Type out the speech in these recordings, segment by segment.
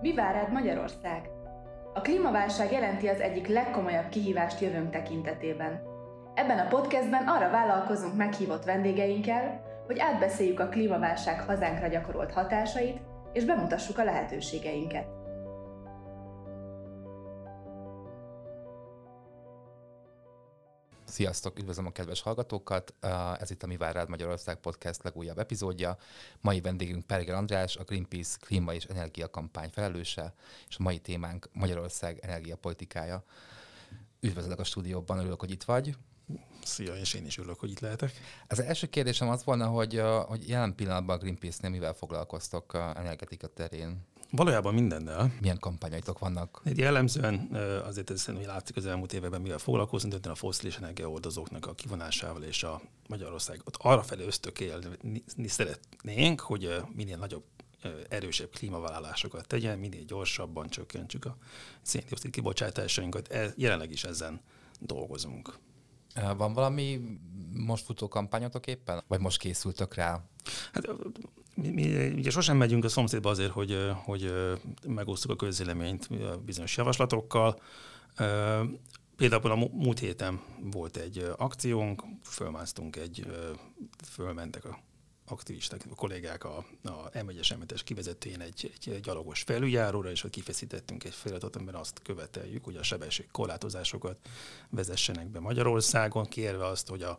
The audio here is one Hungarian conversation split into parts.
Mi vár rád Magyarország? A klímaválság jelenti az egyik legkomolyabb kihívást jövőnk tekintetében. Ebben a podcastben arra vállalkozunk meghívott vendégeinkkel, hogy átbeszéljük a klímaválság hazánkra gyakorolt hatásait, és bemutassuk a lehetőségeinket. Sziasztok, üdvözlöm a kedves hallgatókat! Ez itt a Mi Vár Rád Magyarország podcast legújabb epizódja. Mai vendégünk Perger András, a Greenpeace klíma és energia kampány felelőse, és a mai témánk Magyarország energiapolitikája. Üdvözlök a stúdióban, örülök, hogy itt vagy. Szia, és én is örülök, hogy itt lehetek. Az első kérdésem az volna, hogy, hogy jelen pillanatban a Greenpeace-nél mivel foglalkoztok energetika terén? Valójában mindennel. Milyen kampányaitok vannak? Egy jellemzően azért ez hogy látszik az elmúlt években, mivel foglalkozunk, de a foszilis energiaordozóknak a kivonásával és a Magyarország ott arra felé ösztökélni szeretnénk, hogy minél nagyobb erősebb klímavállalásokat tegyen, minél gyorsabban csökkentsük a széndiokszid kibocsátásainkat. E, jelenleg is ezen dolgozunk. Van valami most futó kampányotok éppen? Vagy most készültök rá? Hát mi, mi ugye sosem megyünk a szomszédba azért, hogy, hogy megosztuk a közéleményt bizonyos javaslatokkal. Például a múlt héten volt egy akciónk, fölmásztunk egy, fölmentek a aktivisták, a kollégák a, a M1-es m kivezetőjén egy, egy gyalogos felüljáróra, és hogy kifeszítettünk egy feliratot, amiben azt követeljük, hogy a sebességkorlátozásokat vezessenek be Magyarországon, kérve azt, hogy a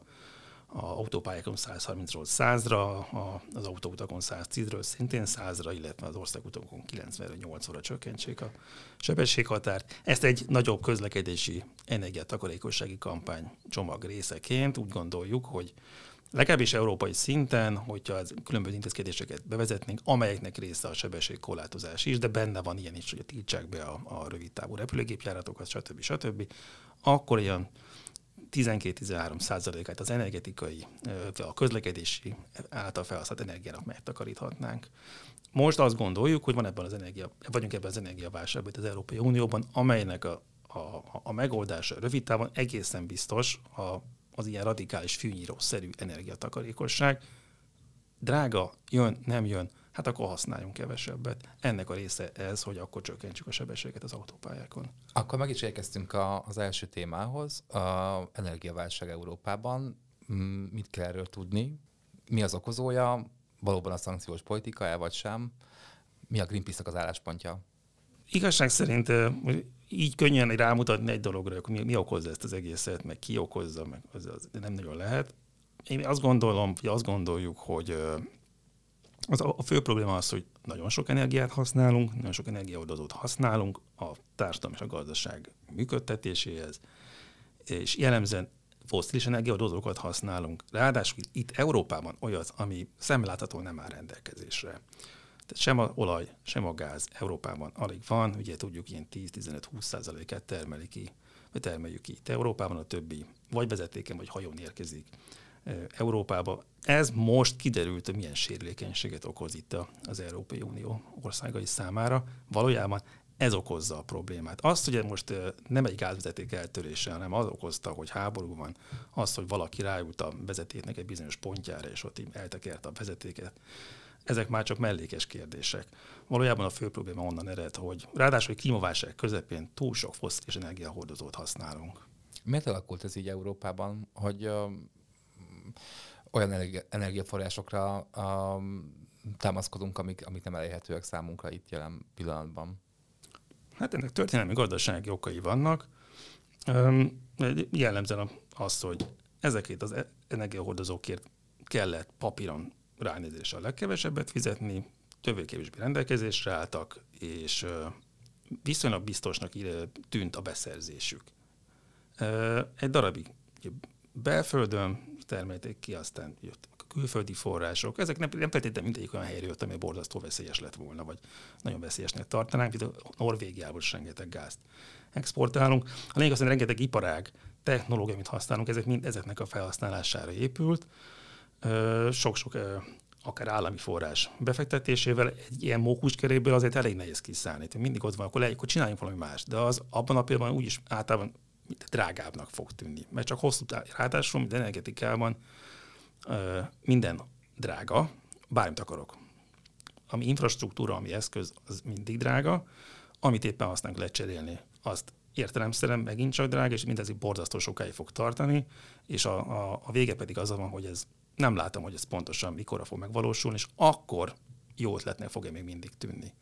a autópályákon 130-ról 100-ra, az autóutakon 110-ről szintén 100-ra, illetve az országutakon 90-ről 80-ra csökkentsék a sebességhatárt. Ezt egy nagyobb közlekedési energiatakarékossági kampány csomag részeként úgy gondoljuk, hogy legalábbis európai szinten, hogyha az különböző intézkedéseket bevezetnénk, amelyeknek része a sebességkorlátozás is, de benne van ilyen is, hogy tiltsák be a, a rövidtávú repülőgépjáratokat, stb. stb., akkor ilyen 12-13 százalékát az energetikai, a közlekedési által felhasznált energiának megtakaríthatnánk. Most azt gondoljuk, hogy van ebben az energia, vagyunk ebben az energiaválságban az Európai Unióban, amelynek a, a, a megoldása rövid távon egészen biztos a, az ilyen radikális fűnyíró-szerű energiatakarékosság. Drága, jön, nem jön, hát akkor használjunk kevesebbet. Ennek a része ez, hogy akkor csökkentsük a sebességet az autópályákon. Akkor meg is érkeztünk a, az első témához, a energiaválság Európában. Mit kell erről tudni? Mi az okozója? Valóban a szankciós politika-e vagy sem? Mi a Greenpeace-nak az álláspontja? Igazság szerint így könnyen rámutatni egy dologra, hogy mi, mi okozza ezt az egészet, meg ki okozza, meg az, az nem nagyon lehet. Én azt gondolom, hogy azt gondoljuk, hogy az a, fő probléma az, hogy nagyon sok energiát használunk, nagyon sok energiaoldozót használunk a társadalom és a gazdaság működtetéséhez, és jellemzően foszilis energiaoldozókat használunk. Ráadásul itt Európában olyat, ami szemlátható nem áll rendelkezésre. Tehát sem a olaj, sem a gáz Európában alig van, ugye tudjuk, ilyen 10-15-20 százalékát termelik ki, vagy termeljük ki itt Európában, a többi vagy vezetéken, vagy hajón érkezik Európába. Ez most kiderült, hogy milyen sérülékenységet okoz itt az Európai Unió országai számára. Valójában ez okozza a problémát. Azt ugye most nem egy gázvezeték eltörése, hanem az okozta, hogy háború van, az, hogy valaki rájut a vezetéknek egy bizonyos pontjára, és ott eltekert a vezetéket. Ezek már csak mellékes kérdések. Valójában a fő probléma onnan ered, hogy ráadásul hogy klímaválság közepén túl sok foszilis energiahordozót használunk. Miért alakult ez így Európában, hogy olyan energiaforrásokra um, támaszkodunk, amik, amik nem elérhetőek számunkra itt jelen pillanatban? Hát ennek történelmi gazdasági okai vannak. Jellemzően az, hogy ezekért az e- energiahordozókért kellett papíron ránézésre a legkevesebbet fizetni, többé-kevésbé rendelkezésre álltak, és viszonylag biztosnak tűnt a beszerzésük. Egy darabig belföldön termelték ki, aztán jött a külföldi források. Ezek nem, nem feltétlenül mindegyik olyan helyre jött, ami borzasztó veszélyes lett volna, vagy nagyon veszélyesnek tartanánk. Itt a Norvégiából is rengeteg gázt exportálunk. A lényeg az, hogy rengeteg iparág, technológia, amit használunk, ezek mind ezeknek a felhasználására épült. Sok-sok akár állami forrás befektetésével egy ilyen mókuskeréből azért elég nehéz kiszállni. Mindig ott van, akkor, le, akkor csináljunk valami más. De az abban a pillanatban úgyis általában drágábbnak fog tűnni. Mert csak hosszú táv, ráadásul, mint energetikában minden drága, bármit akarok. ami infrastruktúra, ami eszköz, az mindig drága, amit éppen használunk lecserélni, azt értelemszerűen megint csak drága, és mindez borzasztó sokáig fog tartani, és a, a, a vége pedig az van, hogy ez nem látom, hogy ez pontosan mikorra fog megvalósulni, és akkor jó ötletnek fogja még mindig tűnni.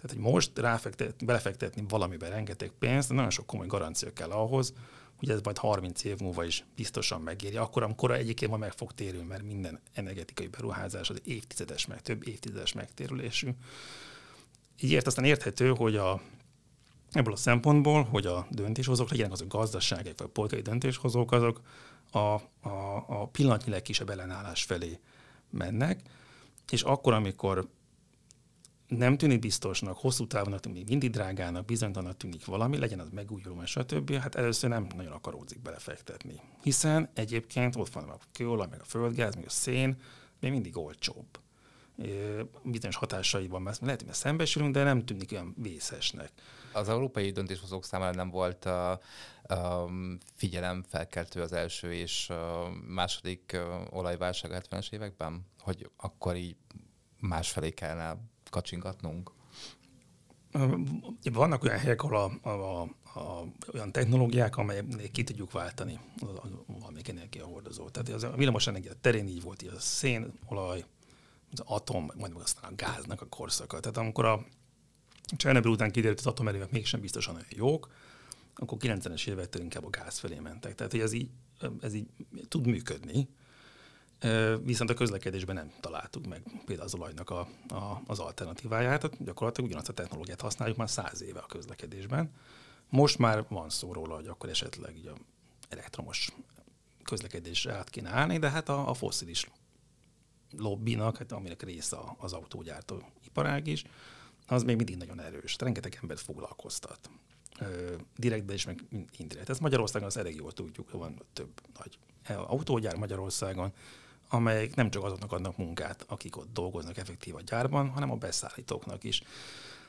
Tehát, hogy most ráfektet, belefektetni valamiben rengeteg pénzt, nagyon sok komoly garancia kell ahhoz, hogy ez majd 30 év múlva is biztosan megéri. Akkor, amikor egyébként majd meg fog térülni, mert minden energetikai beruházás az évtizedes, meg több évtizedes megtérülésű. Így ért aztán érthető, hogy a, ebből a szempontból, hogy a döntéshozók, legyenek azok gazdaságok vagy politikai döntéshozók, azok a, a, a pillanatnyi legkisebb ellenállás felé mennek, és akkor, amikor nem tűnik biztosnak, hosszú távon tűnik mindig drágának, bizonytalannak tűnik valami, legyen az megújuló, stb. Hát először nem nagyon akaródzik belefektetni. Hiszen egyébként ott van a kőolaj, meg a földgáz, meg a szén, még mindig olcsóbb. Bizonyos hatásaiban lehet, hogy szembesülünk, de nem tűnik olyan vészesnek. Az európai döntéshozók számára nem volt a, figyelem felkeltő az első és második olajválság 70-es években, hogy akkor így másfelé kellene kacsingatnunk? Vannak olyan helyek, ahol a, a, a, olyan technológiák, amelyek ki tudjuk váltani valamelyik energiahordozó. Tehát az a villamos energia terén így volt, így a szén, olaj, az atom, majd aztán a gáznak a korszaka. Tehát amikor a Csernobyl után kiderült, az atomerőmek mégsem biztosan olyan jók, akkor 90-es évektől inkább a gáz felé mentek. Tehát, hogy ez így, ez így tud működni, viszont a közlekedésben nem találtuk meg például az olajnak a, a, az alternatíváját, tehát gyakorlatilag ugyanazt a technológiát használjuk már száz éve a közlekedésben. Most már van szó róla, hogy akkor esetleg a elektromos közlekedésre át kéne állni, de hát a, a foszilis lobbinak, hát aminek része az autógyártó iparág is, az még mindig nagyon erős. Rengeteg embert foglalkoztat. Direktben is, meg indirekt. Ez Magyarországon az elég jól tudjuk, van több nagy autógyár Magyarországon, amelyek nem csak azoknak adnak munkát, akik ott dolgoznak effektív a gyárban, hanem a beszállítóknak is.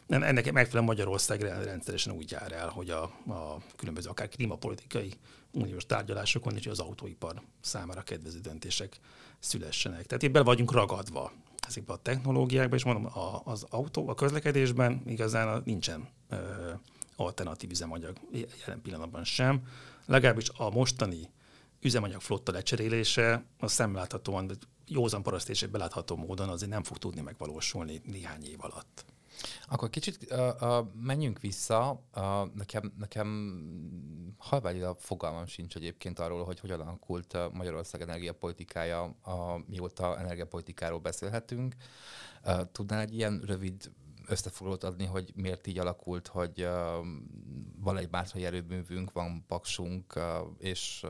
Nem, ennek megfelelően Magyarország rendszeresen úgy jár el, hogy a, a különböző akár klímapolitikai uniós tárgyalásokon is az autóipar számára kedvező döntések szülessenek. Tehát itt be vagyunk ragadva ezekbe a technológiákba, és mondom, a, az autó, a közlekedésben igazán nincsen ö, alternatív üzemanyag jelen pillanatban sem. Legalábbis a mostani üzemanyag flotta lecserélése az szemláthatóan, józan parasztésé belátható módon azért nem fog tudni megvalósulni néhány év alatt. Akkor kicsit uh, uh, menjünk vissza. Uh, nekem, nekem halványilag fogalmam sincs egyébként arról, hogy hogyan alakult Magyarország energiapolitikája, uh, mióta energiapolitikáról beszélhetünk. Uh, tudnál egy ilyen rövid összefoglalót adni, hogy miért így alakult, hogy uh, van egy mátrai erőművünk, van paksunk, uh, és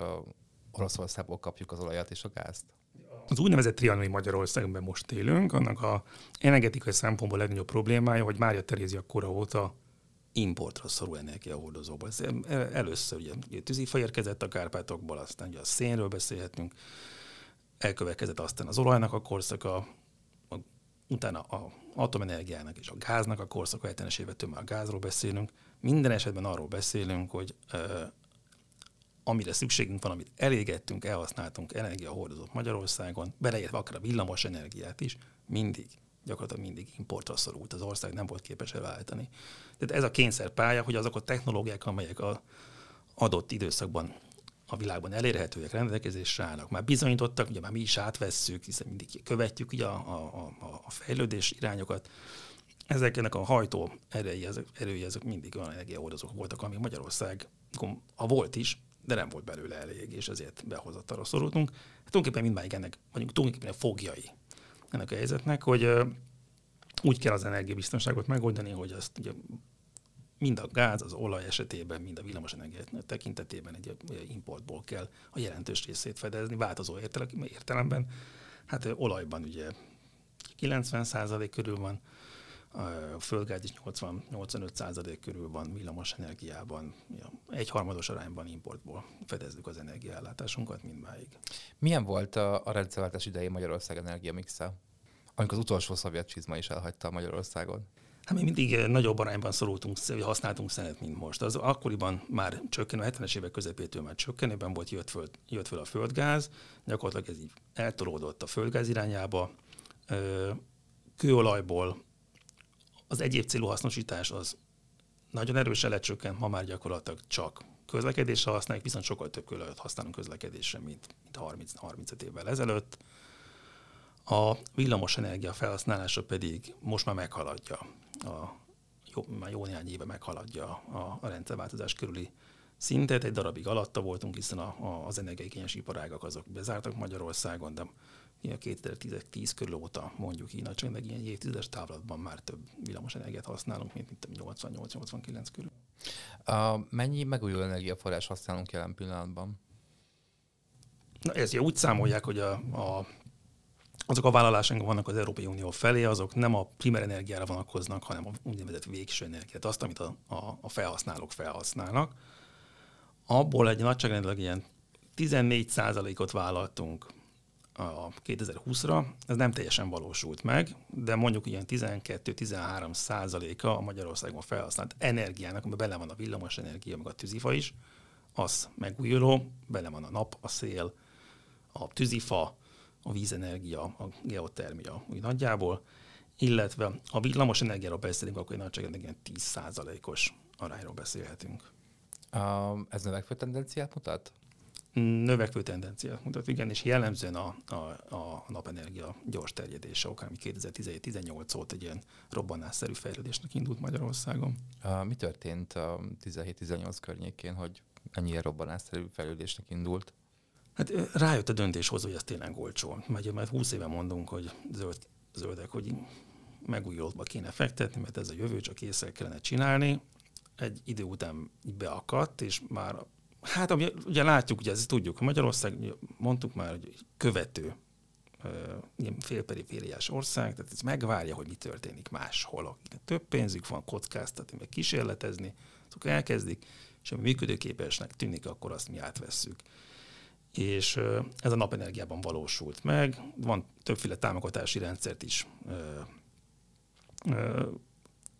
Oroszországból kapjuk az olajat és a gázt? Az úgynevezett trianoni Magyarországban most élünk, annak a energetikai szempontból legnagyobb problémája, hogy Mária Terézia kora óta importra szorul energiahordozóból. Ez először ugye, tűzifa érkezett a Kárpátokból, aztán ugye a szénről beszélhetünk, elkövetkezett aztán az olajnak a korszaka, a, utána a atomenergiának és a gáznak a korszaka, 70-es évetől már a gázról beszélünk. Minden esetben arról beszélünk, hogy amire szükségünk van, amit elégettünk, elhasználtunk energiahordozót Magyarországon, beleértve akár a villamos energiát is, mindig, gyakorlatilag mindig importra szorult. Az ország nem volt képes elváltani. Tehát ez a kényszerpálya, hogy azok a technológiák, amelyek a adott időszakban a világban elérhetőek, rendelkezésre állnak. Már bizonyítottak, ugye már mi is átvesszük, hiszen mindig követjük ugye a, a, a, a fejlődés irányokat. Ezeknek a hajtó erői, ezek, erői, ezek mindig olyan energiahordozók voltak, ami Magyarország, ha volt is, de nem volt belőle elég, és ezért behozattalra szorultunk. Hát tulajdonképpen mindmáig ennek, vagyunk tulajdonképpen a fogjai ennek a helyzetnek, hogy úgy kell az energiabiztonságot megoldani, hogy azt ugye mind a gáz, az olaj esetében, mind a villamosenergia tekintetében egy importból kell a jelentős részét fedezni, változó értelemben. Hát olajban ugye 90 körül van, a földgáz is 80-85 százalék körül van villamos energiában, egy harmados arányban importból fedezzük az energiaellátásunkat mindmáig. Milyen volt a, a rendszerváltás idején Magyarország energiamixe? Amikor az utolsó szovjet csizma is elhagyta Magyarországon? Hát mi mindig nagyobb arányban szorultunk, használtunk szenet, mint most. Az akkoriban már csökkenő, a 70-es évek közepétől már csökkenőben volt, jött föl, jött föl a földgáz, gyakorlatilag ez így eltolódott a földgáz irányába, kőolajból az egyéb célú hasznosítás az nagyon erősen lecsökkent, ma már gyakorlatilag csak közlekedésre használjuk, viszont sokkal több kőolajat használunk közlekedésre, mint, mint 30 35 évvel ezelőtt. A villamos energia felhasználása pedig most már meghaladja, a, jó, már jó néhány éve meghaladja a, a rendszerváltozás körüli szintet. Egy darabig alatta voltunk, hiszen a, a, az energiaigényes iparágak azok bezártak Magyarországon, de a 2010 körül óta mondjuk így nagyságrendileg ilyen évtizedes távlatban már több villamos energiát használunk, mint, mint 88-89 körül. Uh, mennyi megújuló energiaforrás használunk jelen pillanatban? Na ezt úgy számolják, hogy a, a, azok a vállalásaink vannak az Európai Unió felé, azok nem a primer energiára vonatkoznak, hanem a úgynevezett végső energiát, azt, amit a, a, a felhasználók felhasználnak. Abból egy nagyságrendileg ilyen 14 ot vállaltunk a 2020-ra, ez nem teljesen valósult meg, de mondjuk ilyen 12-13 százaléka a Magyarországon felhasznált energiának, amiben bele van a villamos energia, meg a tűzifa is, az megújuló, bele van a nap, a szél, a tűzifa, a vízenergia, a geotermia, úgy nagyjából, illetve a villamos energiáról beszélünk, akkor egy nagyságrendileg ilyen 10 százalékos arányról beszélhetünk. Uh, ez növekvő tendenciát mutat? Növekvő tendenciát mutat, igen, és jellemzően a, a, a napenergia gyors terjedése okán, ami 2017-18 óta egy ilyen robbanásszerű fejlődésnek indult Magyarországon. Mi történt a 17-18 környékén, hogy ennyire robbanásszerű fejlődésnek indult? Hát rájött a döntéshozó, hogy ez tényleg olcsó. Mert, mert 20 éve mondunk, hogy zöld, zöldek, hogy megújulóba kéne fektetni, mert ez a jövő, csak észre kellene csinálni. Egy idő után beakadt, és már Hát ami, ugye látjuk, ugye ezt tudjuk, Magyarország, mondtuk már, hogy követő ilyen félperifériás ország, tehát ez megvárja, hogy mi történik máshol. Akiknek több pénzük van kockáztatni, meg kísérletezni, azok elkezdik, és ami működőképesnek tűnik, akkor azt mi átvesszük. És ez a napenergiában valósult meg. Van többféle támogatási rendszert is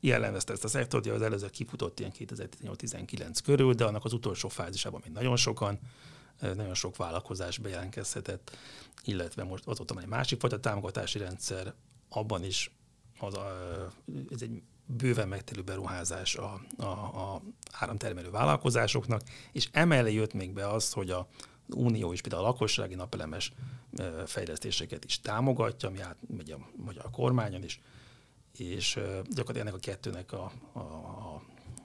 jellemezte ezt a szektort, az előző kifutott ilyen 2018-19 körül, de annak az utolsó fázisában még nagyon sokan, nagyon sok vállalkozás bejelentkezhetett, illetve most az ott egy másik fajta támogatási rendszer, abban is az a, ez egy bőven megtelő beruházás a, a, a áramtermelő vállalkozásoknak, és emellé jött még be az, hogy a Unió is például a lakossági napelemes fejlesztéseket is támogatja, ami átmegy a magyar kormányon is, és gyakorlatilag ennek a kettőnek a, a,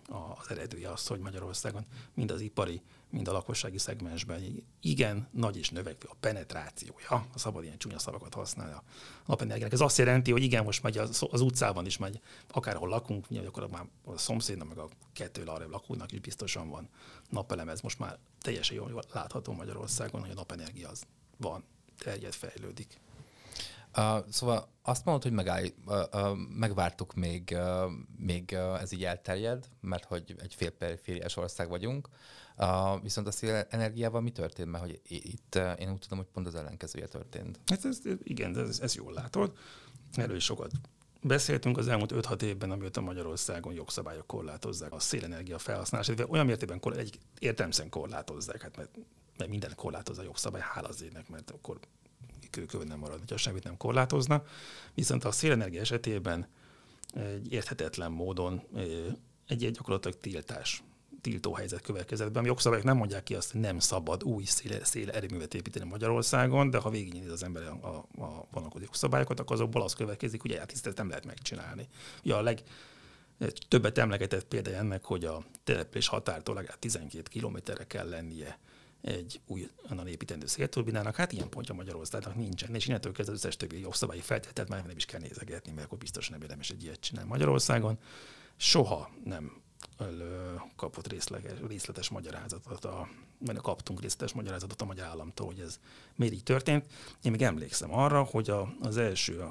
a, az eredője az, hogy Magyarországon mind az ipari, mind a lakossági szegmensben igen nagy és növekvő a penetrációja, a szabad ilyen csúnya szavakat használni a napenergiának. Ez azt jelenti, hogy igen, most megy az, az utcában is megy, akárhol lakunk, ugye akkor már a szomszédnak, meg a kettő arra lakónak is biztosan van napelem, ez most már teljesen jól látható Magyarországon, hogy a napenergia az van, terjed, fejlődik. Uh, szóval azt mondod, hogy megáll, uh, uh, megvártuk még, uh, még uh, ez így elterjed, mert hogy egy félperifériás ország vagyunk, uh, viszont a szélenergiával mi történt? Mert hogy itt uh, én úgy tudom, hogy pont az ellenkezője történt. Hát ez, igen, ez, ez jól látod. Erről sokat beszéltünk az elmúlt 5-6 évben, amióta Magyarországon jogszabályok korlátozzák a szélenergia felhasználását, de olyan mértékben egy értelmesen korlátozzák, hát mert, mert minden korlátozza a jogszabály, hála az ének, mert akkor kőkövön marad, hogyha semmit nem korlátozna. Viszont a szélenergia esetében egy érthetetlen módon egy, egy gyakorlatilag tiltás tiltó helyzet következett be. A jogszabályok nem mondják ki azt, hogy nem szabad új szél, szél építeni Magyarországon, de ha végignéz az ember a, a, a vonatkozó jogszabályokat, akkor azokból az következik, hogy hát ezt nem lehet megcsinálni. Ugye a leg, többet emlegetett példa ennek, hogy a település határtól legalább 12 kilométerre kell lennie egy új annan építendő szélturbinának, hát ilyen pontja Magyarországnak nincsen, és innentől kezdve az összes többi jogszabályi feltételt már nem is kell nézegetni, mert akkor biztos nem érdemes egy ilyet csinálni Magyarországon. Soha nem kapott részleges, részletes magyarázatot, a, vagy kaptunk részletes magyarázatot a magyar államtól, hogy ez miért így történt. Én még emlékszem arra, hogy a, az első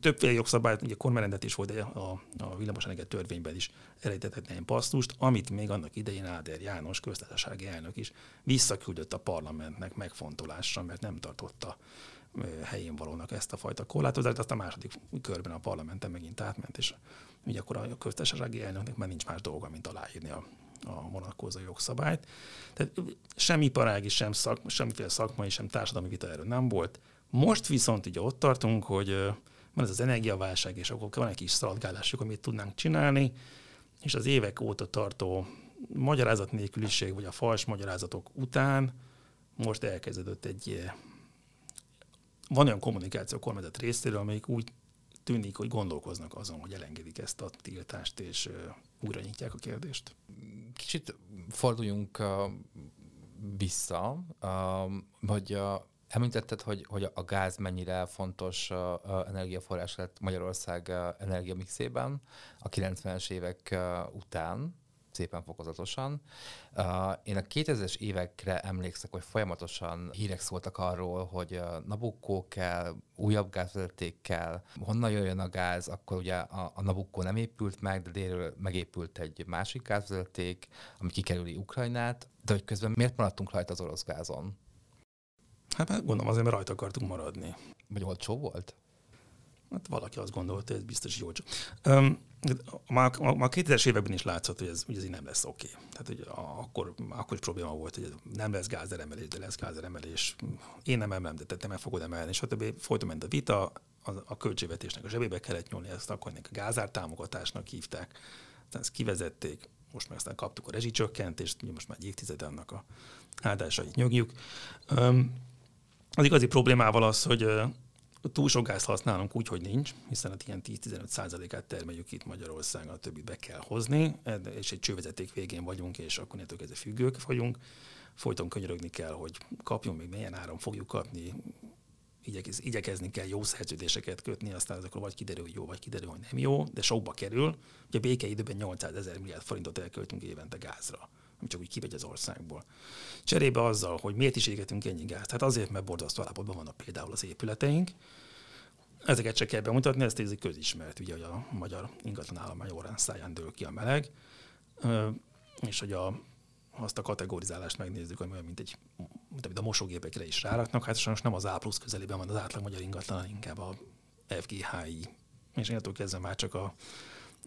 többféle jogszabályt, ugye kormányrendet is volt, de a, a villamosenergia törvényben is elejtetett egy pasztust, amit még annak idején Áder János köztársasági elnök is visszaküldött a parlamentnek megfontolásra, mert nem tartotta helyén valónak ezt a fajta korlátozást, azt a második körben a parlamenten megint átment, és ugye akkor a köztársasági elnöknek már nincs más dolga, mint aláírni a, a vonatkozó jogszabályt. Tehát sem iparági, sem szak, semmiféle szakmai, sem társadalmi vita erről nem volt. Most viszont ugye ott tartunk, hogy van ez az energiaválság, és akkor van egy kis szaladgálásuk, amit tudnánk csinálni, és az évek óta tartó magyarázat nélküliség, vagy a fals magyarázatok után most elkezdődött egy van olyan kommunikáció a kormányzat részéről, amelyik úgy tűnik, hogy gondolkoznak azon, hogy elengedik ezt a tiltást, és újra nyitják a kérdést. Kicsit forduljunk vissza, hogy Említetted, hogy, hogy a gáz mennyire fontos energiaforrás lett Magyarország energiamixében a 90-es évek után, szépen fokozatosan. Én a 2000-es évekre emlékszek, hogy folyamatosan hírek szóltak arról, hogy Nabucco kell, újabb gázvezeték kell, honnan jöjjön a gáz, akkor ugye a, a Nabucco nem épült meg, de délről megépült egy másik gázvezeték, ami kikerüli Ukrajnát, de hogy közben miért maradtunk rajta az orosz gázon? Hát gondolom azért, mert rajta akartunk maradni. Vagy olcsó volt? Hát valaki azt gondolta, hogy ez biztos jó. Um, már, már 2000-es években is látszott, hogy ez, hogy ez így nem lesz oké. Okay. Tehát, hogy akkor, akkor is probléma volt, hogy nem lesz gázeremelés, de lesz gázeremelés. Én nem emelem, de te meg fogod emelni, stb. Folyton ment a vita, a, a költségvetésnek a zsebébe kellett nyúlni, ezt akkor a gázár támogatásnak hívták. Aztán ezt kivezették, most meg aztán kaptuk a rezsicsökkentést, most már egy évtized annak a áldásait nyugjuk. Um, az igazi problémával az, hogy túl sok gázt használunk úgy, hogy nincs, hiszen a ilyen 10-15 százalékát termeljük itt Magyarországon, a többit be kell hozni, és egy csővezeték végén vagyunk, és akkor ne kezdve függők vagyunk. Folyton könyörögni kell, hogy kapjon még milyen áron fogjuk kapni, igyekez, igyekezni kell jó szerződéseket kötni, aztán azokról vagy kiderül, hogy jó, vagy kiderül, hogy nem jó, de sokba kerül. Ugye békeidőben 800 ezer milliárd forintot elköltünk évente gázra csak úgy kivegy az országból. Cserébe azzal, hogy miért is égetünk ennyi gázt? Hát azért, mert borzasztó állapotban vannak például az épületeink, Ezeket csak kell bemutatni, ezt ez közismert, ugye, hogy a magyar ingatlan állomány órán száján dől ki a meleg, és hogy a, azt a kategorizálást megnézzük, ami olyan, mint egy mint a mosógépekre is ráraknak, hát sajnos nem az A plusz közelében van az átlag magyar ingatlan, inkább a FGHI. És én kezdve már csak a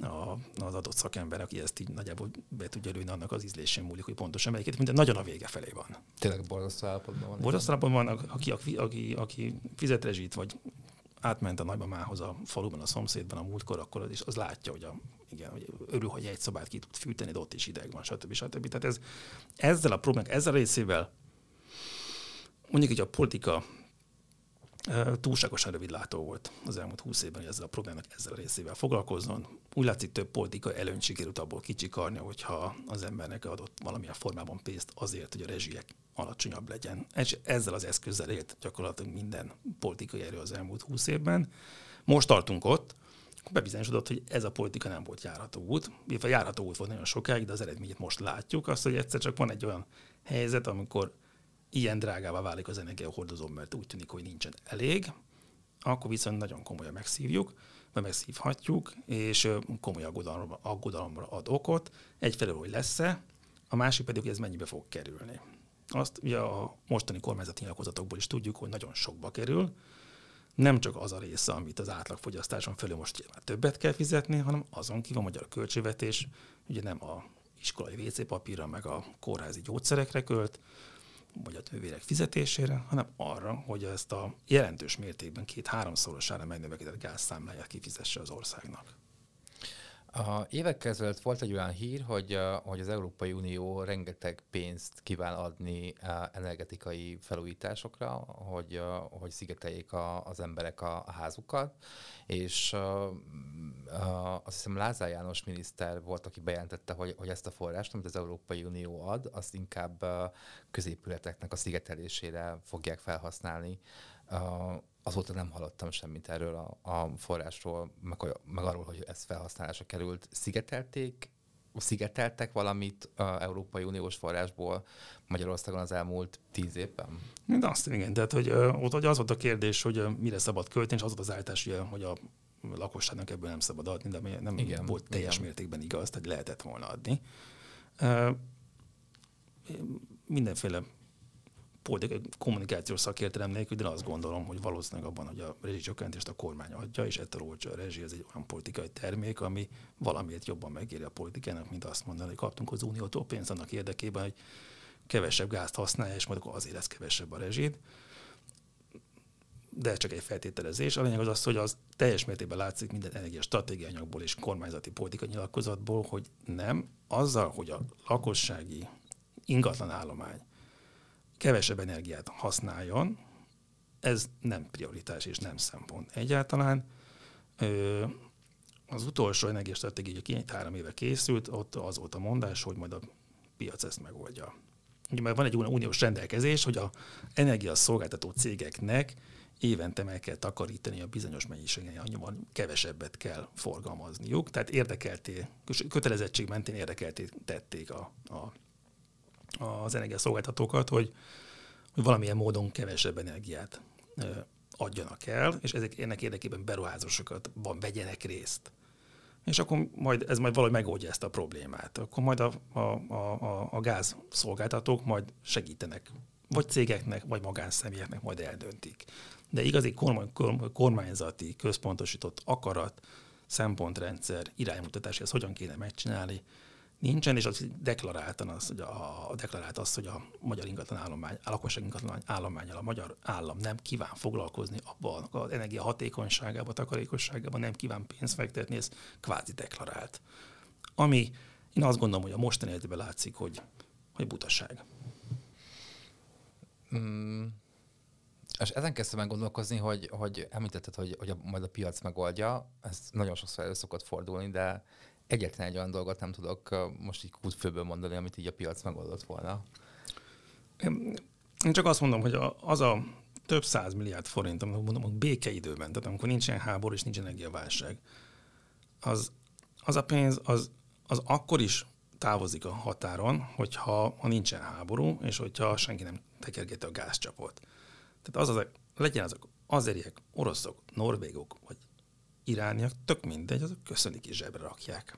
a, az adott szakember, aki ezt így nagyjából be tudja lőni, annak az ízlésén múlik, hogy pontosan melyiket, minden nagyon a vége felé van. Tényleg borzasztó állapotban van. Borzasztó állapotban van, aki, aki, aki, aki fizet rezsit, vagy átment a nagymamához a faluban, a szomszédban a múltkor, akkor az, is, az látja, hogy, a, igen, hogy örül, hogy egy szobát ki tud fűteni, de ott is ideg van, stb. stb. Tehát ez, ezzel a problémák, ezzel a részével mondjuk, hogy a politika túlságosan rövidlátó volt az elmúlt húsz évben, hogy ezzel a problémának ezzel a részével foglalkozzon. Úgy látszik, több politika előnyt sikerült abból kicsikarni, hogyha az embernek adott valamilyen formában pénzt azért, hogy a rezsiek alacsonyabb legyen. És ezzel az eszközzel élt gyakorlatilag minden politikai erő az elmúlt húsz évben. Most tartunk ott, bebizonyosodott, hogy ez a politika nem volt járható út, illetve járható út volt nagyon sokáig, de az eredményét most látjuk, azt, hogy egyszer csak van egy olyan helyzet, amikor ilyen drágává válik az energiahordozó, mert úgy tűnik, hogy nincsen elég, akkor viszont nagyon komolyan megszívjuk, vagy megszívhatjuk, és komoly aggodalomra, aggodalomra ad okot. Egyfelől, hogy lesz-e, a másik pedig, hogy ez mennyibe fog kerülni. Azt ugye a mostani kormányzati nyilatkozatokból is tudjuk, hogy nagyon sokba kerül, nem csak az a része, amit az átlagfogyasztáson felül most már többet kell fizetni, hanem azon kívül a magyar költségvetés ugye nem a iskolai WC papírra, meg a kórházi gyógyszerekre költ, vagy a nővérek fizetésére, hanem arra, hogy ezt a jelentős mértékben két-háromszorosára megnövekedett gázszámláját kifizesse az országnak. A évekkel ezelőtt volt egy olyan hír, hogy, hogy az Európai Unió rengeteg pénzt kíván adni energetikai felújításokra, hogy, hogy szigeteljék a, az emberek a, a házukat, és azt hiszem Lázár János miniszter volt, aki bejelentette, hogy, hogy ezt a forrást, amit az Európai Unió ad, azt inkább középületeknek a szigetelésére fogják felhasználni azóta nem hallottam semmit erről a, a forrásról, meg, meg arról, hogy ez felhasználásra került. Szigetelték, szigeteltek valamit a Európai Uniós forrásból Magyarországon az elmúlt tíz évben? De azt igen, tehát hogy ott hogy az volt a kérdés, hogy mire szabad költeni, és az volt az állítás, hogy a lakosságnak ebből nem szabad adni, de nem igen, volt teljes igen. mértékben igaz, tehát lehetett volna adni. Mindenféle politikai kommunikációs szakértelem nélkül, de azt gondolom, hogy valószínűleg abban, hogy a rezsicsökkentést a kormány adja, és ettől olcsó a rezsi, ez egy olyan politikai termék, ami valamiért jobban megéri a politikának, mint azt mondani, hogy kaptunk az uniótól pénzt annak érdekében, hogy kevesebb gázt használja, és akkor azért lesz kevesebb a rezsid. de csak egy feltételezés. A lényeg az az, hogy az teljes mértékben látszik minden energia stratégiai anyagból és kormányzati politikai nyilatkozatból, hogy nem, azzal, hogy a lakossági ingatlan állomány kevesebb energiát használjon, ez nem prioritás és nem szempont. Egyáltalán az utolsó energiastratégia, aki három éve készült, ott az volt a mondás, hogy majd a piac ezt megoldja. Ugye mert van egy uniós rendelkezés, hogy a energiaszolgáltató cégeknek évente meg kell takarítani a bizonyos mennyiségen, annyival kevesebbet kell forgalmazniuk. Tehát érdekelté, kötelezettség mentén érdekelté tették a, a, az energiaszolgáltatókat, hogy, hogy valamilyen módon kevesebb energiát adjanak el, és ezek, ennek érdekében beruházásokat van, vegyenek részt. És akkor majd ez majd valahogy megoldja ezt a problémát. Akkor majd a, a, a, a gáz szolgáltatók majd segítenek, vagy cégeknek, vagy magánszemélyeknek majd eldöntik. De igazi kormányzati, központosított akarat, szempontrendszer, iránymutatás, ezt hogyan kéne megcsinálni, nincsen, és az deklaráltan az, hogy a, deklarált az, hogy a magyar ingatlan állomány, a lakosság ingatlan állományal a magyar állam nem kíván foglalkozni abban az energia hatékonyságában, takarékosságában, nem kíván pénzt fektetni, ez kvázi deklarált. Ami én azt gondolom, hogy a mostani helyzetben látszik, hogy, hogy butaság. Mm. És ezen kezdtem el gondolkozni, hogy, hogy említetted, hogy, hogy a, majd a piac megoldja, ez nagyon sokszor elő szokott fordulni, de egyetlen egy olyan dolgot nem tudok most így kútfőből mondani, amit így a piac megoldott volna. Én csak azt mondom, hogy az a több száz milliárd forint, amit mondom, hogy békeidőben, tehát amikor nincsen háború és nincs energiaválság, az, az a pénz, az, az akkor is távozik a határon, hogyha ha nincsen háború, és hogyha senki nem tekergeti a gázcsapot. Tehát az, az legyen azok azeriek, oroszok, norvégok, vagy irániak, tök mindegy, azok köszönik és zsebre rakják.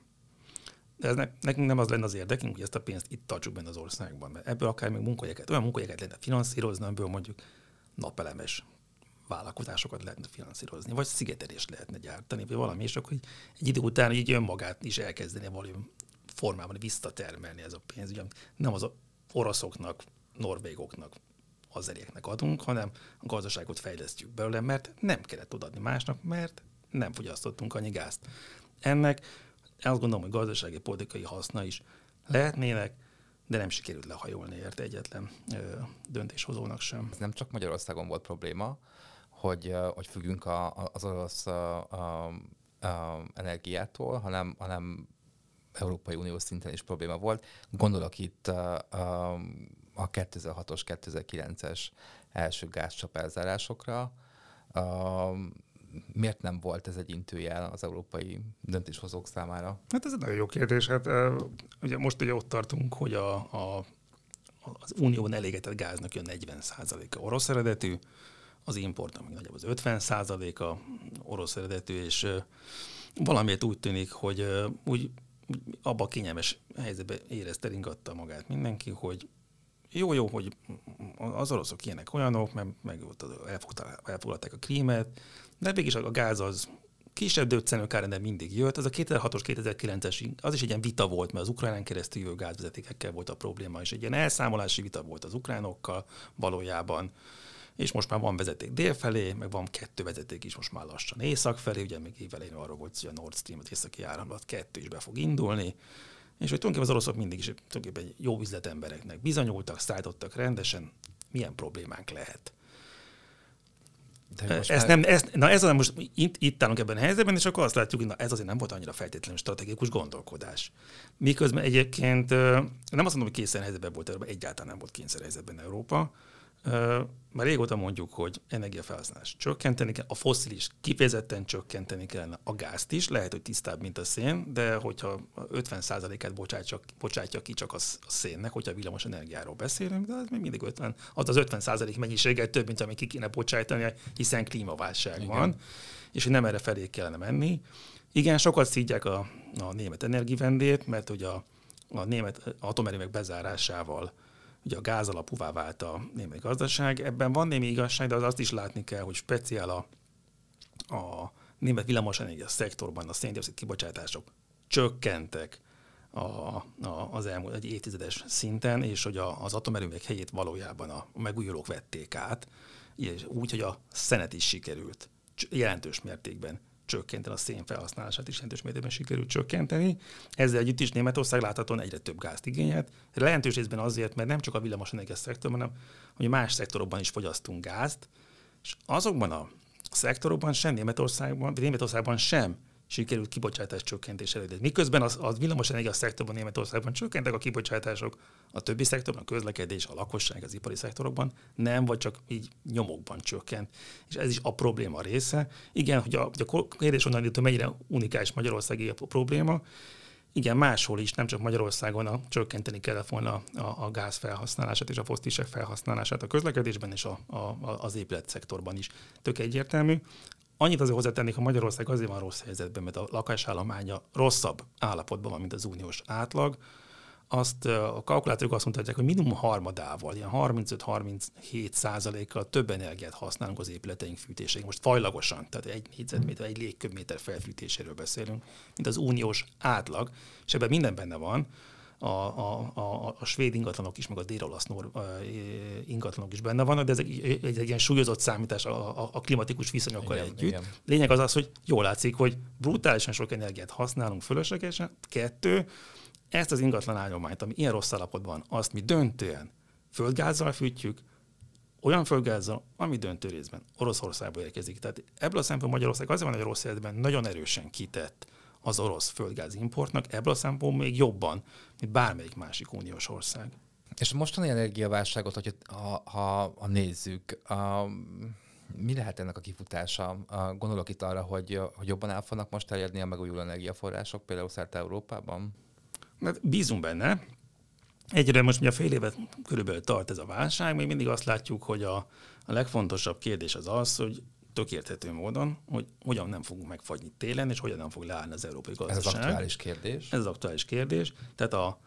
De ez ne, nekünk nem az lenne az érdekünk, hogy ezt a pénzt itt tartsuk benne az országban, mert ebből akár még munkahelyeket, olyan munkahelyeket lehetne finanszírozni, amiből mondjuk napelemes vállalkozásokat lehetne finanszírozni, vagy szigetelést lehetne gyártani, vagy valami, és akkor egy idő után így önmagát is elkezdeni valami formában visszatermelni ez a pénz. Ugye nem az oroszoknak, norvégoknak, azerieknek adunk, hanem a gazdaságot fejlesztjük belőle, mert nem kellett odaadni másnak, mert nem fogyasztottunk annyi gázt. Ennek azt gondolom, hogy gazdasági politikai haszna is lehetnének, de nem sikerült lehajolni érte egyetlen ö, döntéshozónak sem. Ez nem csak Magyarországon volt probléma, hogy, hogy függünk a, az orosz a, a, a energiától, hanem, hanem Európai Unió szinten is probléma volt. Gondolok itt a, a, a 2006-os, 2009-es első gázcsap elzárásokra. Miért nem volt ez egy intőjel az európai döntéshozók számára? Hát ez egy nagyon jó kérdés. Hát ugye most ugye ott tartunk, hogy a, a, az unióban elégetett gáznak a 40%-a orosz eredetű, az import, ami nagyobb az 50%-a orosz eredetű, és valamiért úgy tűnik, hogy úgy, abba a kényelmes helyzetbe érezte, ringatta magát mindenki, hogy jó, jó, hogy az oroszok ilyenek olyanok, mert meg elfoglalták a krímet, de végig a gáz az kisebb döccenőkár, de mindig jött. Az a 2006-os, 2009-es, az is egy ilyen vita volt, mert az ukránán keresztül jövő gázvezetékekkel volt a probléma, és egy ilyen elszámolási vita volt az ukránokkal valójában. És most már van vezeték dél felé, meg van kettő vezeték is most már lassan észak felé, ugye még évelején arról volt, hogy a Nord Stream, az északi áramlat kettő is be fog indulni, és hogy tulajdonképpen az oroszok mindig is tulajdonképpen jó üzletembereknek bizonyultak, szállítottak rendesen, milyen problémánk lehet. Ezt már... nem, ezt, na ez az, most itt, itt állunk ebben a helyzetben, és akkor azt látjuk, hogy na ez azért nem volt annyira feltétlenül stratégikus gondolkodás. Miközben egyébként nem azt mondom, hogy kényszer helyzetben volt Európa, egyáltalán nem volt kényszer helyzetben Európa, már régóta mondjuk, hogy energiafelhasználás csökkenteni kell, a foszilis kifejezetten csökkenteni kellene a gázt is, lehet, hogy tisztább, mint a szén, de hogyha 50%-át bocsátja, bocsátja ki csak a, szénnek, hogyha villamos energiáról beszélünk, de az még mindig 50, az az 50% mennyiséggel több, mint amit ki kéne bocsájtani, hiszen klímaválság Igen. van, és hogy nem erre felé kellene menni. Igen, sokat szídják a, a német energivendét, mert ugye a, a német atomerőmek bezárásával ugye a gáz alapúvá vált a német gazdaság. Ebben van némi igazság, de az azt is látni kell, hogy speciál a, a német villamosenergia szektorban a széndiokszid kibocsátások csökkentek a, a, az elmúlt egy évtizedes szinten, és hogy a, az atomerőművek helyét valójában a megújulók vették át, úgy, hogy a szenet is sikerült jelentős mértékben csökkenteni, a szén felhasználását is jelentős mértékben sikerült csökkenteni. Ezzel együtt is Németország láthatóan egyre több gázt igényelt. Lehetős részben azért, mert nem csak a villamosenergia szektorban, hanem hogy más szektorokban is fogyasztunk gázt, és azokban a szektorokban sem Németországban, Németországban sem sikerült kibocsátás csökkentés elérni. Miközben az, az villamosenergia szektorban Németországban csökkentek a kibocsátások, a többi szektorban, a közlekedés, a lakosság, az ipari szektorokban nem, vagy csak így nyomokban csökkent. És ez is a probléma része. Igen, hogy a, hogy a kérdés onnan hogy mennyire unikális Magyarországi a probléma, igen, máshol is, nem csak Magyarországon a, csökkenteni kellett volna a, a gáz felhasználását és a fosztisek felhasználását a közlekedésben és a, a, az épületszektorban is. Tök egyértelmű. Annyit azért hozzátennék, hogy Magyarország azért van rossz helyzetben, mert a lakásállománya rosszabb állapotban van, mint az uniós átlag. Azt a kalkulátorok azt mutatják, hogy minimum harmadával, ilyen 35-37 százalékkal több energiát használunk az épületeink fűtéséig. Most fajlagosan, tehát egy négyzetméter, egy légköbméter felfűtéséről beszélünk, mint az uniós átlag, és ebben minden benne van a, a, a, a svéd ingatlanok is, meg a dél-olasz ingatlanok is benne vannak, de ez egy, egy, egy ilyen súlyozott számítás a, a, a klimatikus viszonyokkal igen, együtt. Igen. Lényeg az az, hogy jól látszik, hogy brutálisan sok energiát használunk fölöslegesen. Kettő, ezt az ingatlan állományt, ami ilyen rossz állapotban, azt mi döntően földgázzal fűtjük, olyan földgázzal, ami döntő részben Oroszországból érkezik. Tehát ebből a szempontból Magyarország azért van, hogy rossz helyzetben nagyon erősen kitett az orosz földgáz importnak, ebből a szempontból még jobban, mint bármelyik másik uniós ország. És a mostani energiaválságot, hogy ha, ha, ha nézzük, a, mi lehet ennek a kifutása? A, gondolok itt arra, hogy, hogy jobban el fognak most terjedni a megújuló energiaforrások, például szerte Európában? Mert bízunk benne. Egyre most ugye fél évet körülbelül tart ez a válság, még mindig azt látjuk, hogy a, a legfontosabb kérdés az az, hogy tök érthető módon, hogy hogyan nem fogunk megfagyni télen, és hogyan nem fog leállni az európai gazdaság. Ez az aktuális kérdés. Ez az aktuális kérdés. Tehát a,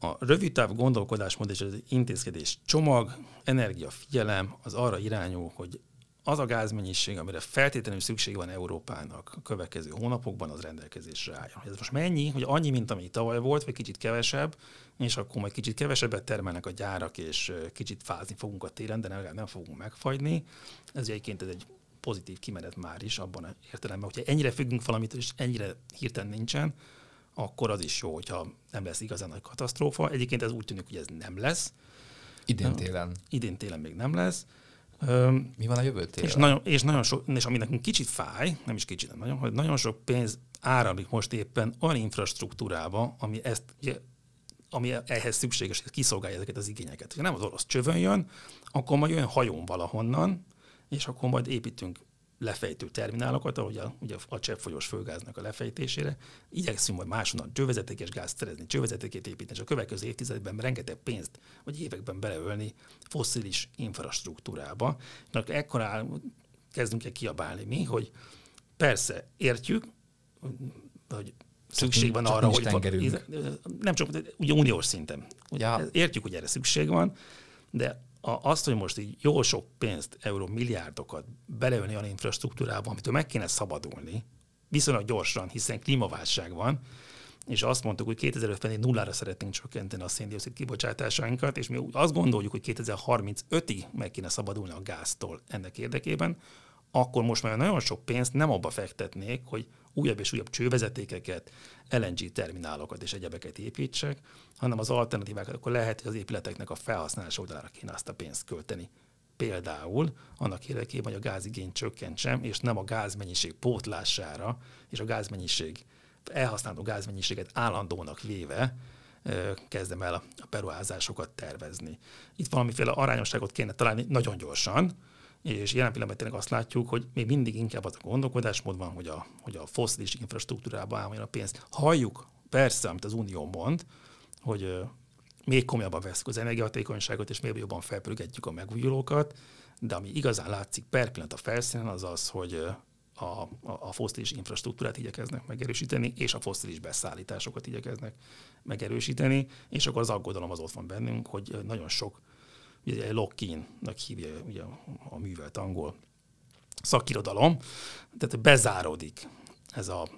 a rövid táv gondolkodásmód és az intézkedés csomag, energiafigyelem az arra irányul, hogy az a gázmennyiség, amire feltétlenül szükség van Európának a következő hónapokban, az rendelkezésre álljon. Ez most mennyi, hogy annyi, mint ami tavaly volt, vagy kicsit kevesebb, és akkor majd kicsit kevesebbet termelnek a gyárak, és kicsit fázni fogunk a télen, de nem, nem fogunk megfagyni. Ez egyébként ez egy pozitív kimenet már is abban a értelemben, hogyha ennyire függünk valamit, és ennyire hirtelen nincsen, akkor az is jó, hogyha nem lesz igazán nagy katasztrófa. Egyébként ez úgy tűnik, hogy ez nem lesz. Idén télen. Idén télen még nem lesz. Mi van a jövő? És nagyon, és nagyon sok, és ami nekünk kicsit fáj, nem is kicsit, nem nagyon, hogy nagyon sok pénz áramlik most éppen olyan infrastruktúrába, ami ezt ami ehhez szükséges, hogy kiszolgálja ezeket az igényeket. Ha nem az orosz csövön jön, akkor majd jön hajón valahonnan, és akkor majd építünk lefejtő terminálokat, ahogy a, ugye a cseppfolyós földgáznak a lefejtésére. Igyekszünk majd máshonnan csővezetékes gázt szerezni, csővezetékét építeni, és a következő évtizedben rengeteg pénzt, vagy években beleölni fosszilis infrastruktúrába. Na, ekkor áll, kezdünk el kiabálni mi, hogy persze értjük, hogy szükség van arra, hogy tengerünk. nem csak ugye uniós szinten. Ugye ja. Értjük, hogy erre szükség van, de a, azt, hogy most így jó sok pénzt, euró milliárdokat beleölni olyan infrastruktúrába, amitől meg kéne szabadulni, viszonylag gyorsan, hiszen klímaválság van, és azt mondtuk, hogy 2050-ig nullára szeretnénk csökkenteni a széndiokszid kibocsátásainkat, és mi azt gondoljuk, hogy 2035-ig meg kéne szabadulni a gáztól ennek érdekében, akkor most már nagyon sok pénzt nem abba fektetnék, hogy újabb és újabb csővezetékeket, LNG terminálokat és egyebeket építsek, hanem az alternatívákat, akkor lehet, hogy az épületeknek a felhasználás oldalára kéne azt a pénzt költeni. Például annak érdekében, hogy a gázigény csökkentsem, és nem a gázmennyiség pótlására, és a gázmennyiség, elhasználó gázmennyiséget állandónak véve kezdem el a beruházásokat tervezni. Itt valamiféle arányosságot kéne találni nagyon gyorsan, és jelen pillanatban tényleg azt látjuk, hogy még mindig inkább az a gondolkodásmód van, hogy a, hogy a foszilis infrastruktúrába álljon a pénz. Halljuk persze, amit az Unió mond, hogy még komolyabban veszük az energiahatékonyságot, és még jobban felpörgetjük a megújulókat, de ami igazán látszik per pillanat a felszínen, az az, hogy a, a, a foszilis infrastruktúrát igyekeznek megerősíteni, és a foszilis beszállításokat igyekeznek megerősíteni, és akkor az aggodalom az ott van bennünk, hogy nagyon sok ugye lock-in-nak hívja ugye a művelt angol szakirodalom, tehát bezáródik ez a,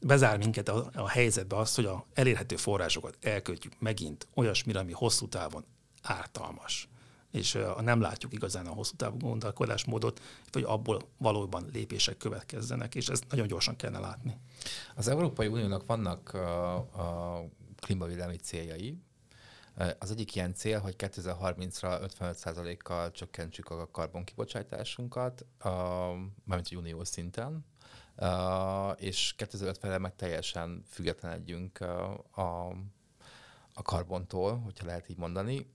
bezár minket a, a helyzetbe az, hogy a elérhető forrásokat elköltjük megint olyasmire, ami hosszú távon ártalmas. és nem látjuk igazán a hosszú távú gondolkodásmódot, hogy abból valóban lépések következzenek, és ezt nagyon gyorsan kellene látni. Az Európai Uniónak vannak a, a klímavédelmi céljai, az egyik ilyen cél, hogy 2030-ra 55%-kal csökkentsük a karbonkibocsátásunkat, a, mármint uniós szinten, és 2050-re meg teljesen függetlenedjünk a, a karbontól, hogyha lehet így mondani.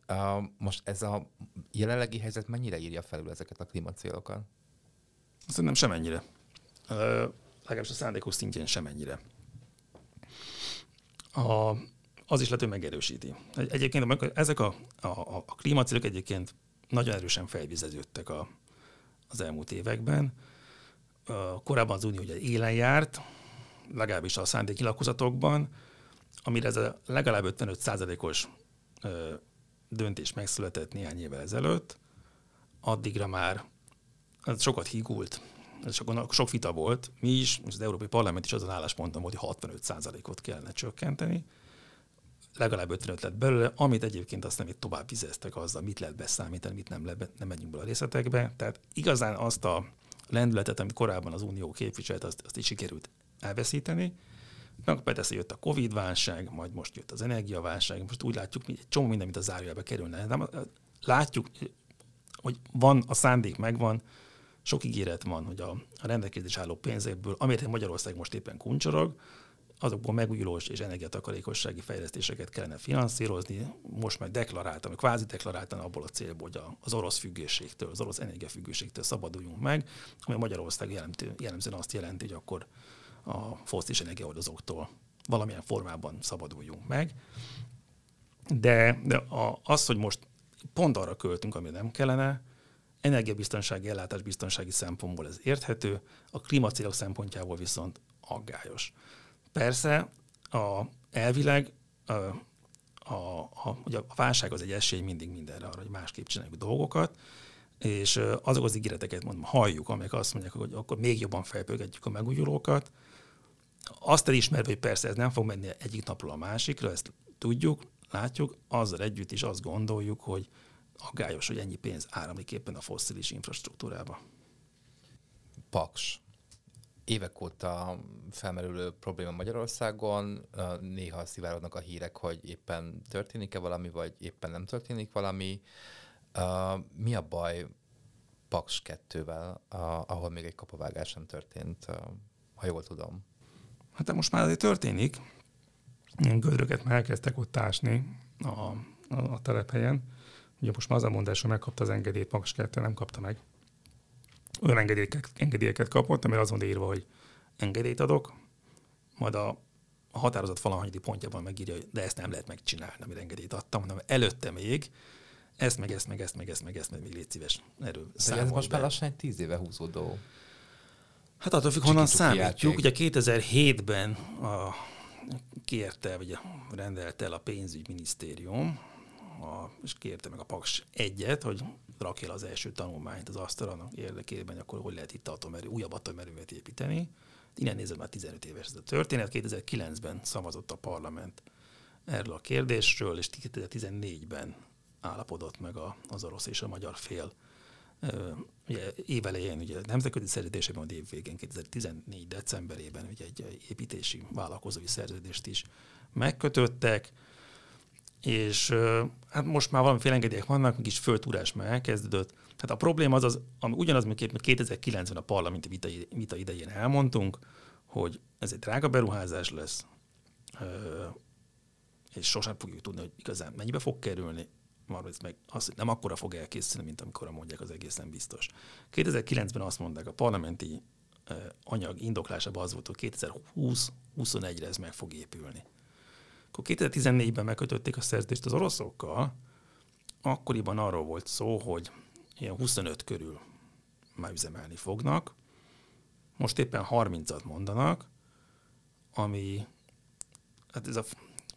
Most ez a jelenlegi helyzet mennyire írja felül ezeket a klímacélokat? Szerintem semennyire. Legalábbis a szándékos szintjén semennyire. A, az is lehet, hogy megerősíti. Egyébként ezek a, a, a klímacélok egyébként nagyon erősen felvizeződtek a, az elmúlt években. Korábban az Unió ugye élen járt, legalábbis a szándéknyilatkozatokban, amire ez a legalább 55 százalékos döntés megszületett néhány évvel ezelőtt, addigra már sokat hígult, sok, sok vita volt. Mi is, és az Európai Parlament is azon állásponton volt, hogy 65 százalékot kellene csökkenteni legalább 55 lett belőle, amit egyébként aztán még tovább vizeztek azzal, mit lehet beszámítani, mit nem lehet, nem megyünk bele a részletekbe. Tehát igazán azt a lendületet, amit korábban az Unió képviselt, azt, azt is sikerült elveszíteni. Meg persze jött a Covid-válság, majd most jött az energiaválság, most úgy látjuk, hogy egy csomó minden, mint a zárójelbe kerülne. De látjuk, hogy van, a szándék megvan, sok ígéret van, hogy a, a rendelkezés álló pénzekből, amire Magyarország most éppen kuncsorog, azokból megújulós és energiatakarékossági fejlesztéseket kellene finanszírozni. Most már deklaráltam, kvázi deklaráltam abból a célból, hogy az orosz függőségtől, az orosz energiafüggőségtől szabaduljunk meg, ami Magyarország jelentő, jellemzően azt jelenti, hogy akkor a fosszilis energiaoldozóktól valamilyen formában szabaduljunk meg. De, de a, az, hogy most pont arra költünk, ami nem kellene, energiabiztonsági, ellátásbiztonsági szempontból ez érthető, a klímacélok szempontjából viszont aggályos. Persze a, elvileg a, a, a, ugye a válság az egy esély mindig mindenre arra, hogy másképp csináljuk dolgokat, és azok az ígéreteket mondom, halljuk, amelyek azt mondják, hogy akkor még jobban felpörgetjük a megújulókat. Azt elismerve, hogy persze ez nem fog menni egyik napról a másikra, ezt tudjuk, látjuk, azzal együtt is azt gondoljuk, hogy aggályos, hogy ennyi pénz áramlik éppen a fosszilis infrastruktúrába. Paks évek óta felmerülő probléma Magyarországon, néha szivárodnak a hírek, hogy éppen történik-e valami, vagy éppen nem történik valami. Mi a baj Paks 2-vel, ahol még egy kapavágás nem történt, ha jól tudom? Hát most már azért történik. Gödröket már elkezdtek ott ásni a, a, a telephelyen. Ugye most már az a mondás, hogy megkapta az engedélyt, Paks 2 nem kapta meg olyan engedélyeket, engedélyeket kapott, amire azon írva, hogy engedélyt adok, majd a, a határozat valahanyadik pontjában megírja, hogy de ezt nem lehet megcsinálni, amire engedélyt adtam, hanem előtte még ezt, meg ezt, meg ezt, meg ezt, meg ezt, meg még légy szíves erről ez most már lassan egy tíz éve húzódó. Hát attól függ, honnan számítjuk. Ugye 2007-ben a, kérte, vagy rendelte el a pénzügyminisztérium, a, és kérte meg a Paks egyet, hogy rakja az első tanulmányt az asztalon érdekében, akkor hogy lehet itt atomerő, újabb atomerővet építeni. Innen nézve már 15 éves ez a történet. 2009-ben szavazott a parlament erről a kérdésről, és 2014-ben állapodott meg a, az orosz és a magyar fél. Ugye évelején, ugye nemzetközi szerződésében, a év végén, 2014 decemberében ugye egy építési vállalkozói szerződést is megkötöttek és hát most már valamiféle engedélyek vannak, mégis föltúrás már elkezdődött. Tehát a probléma az, az ami ugyanaz, mint 2009-ben a parlamenti vita, idején elmondtunk, hogy ez egy drága beruházás lesz, és sosem fogjuk tudni, hogy igazán mennyibe fog kerülni, ez meg az, hogy nem akkora fog elkészülni, mint amikor mondják, az egészen biztos. 2009-ben azt mondták, a parlamenti anyag indoklásában az volt, hogy 2020-21-re ez meg fog épülni. Akkor 2014-ben megkötötték a szerződést az oroszokkal, akkoriban arról volt szó, hogy ilyen 25 körül már üzemelni fognak, most éppen 30-at mondanak, ami, hát ez a,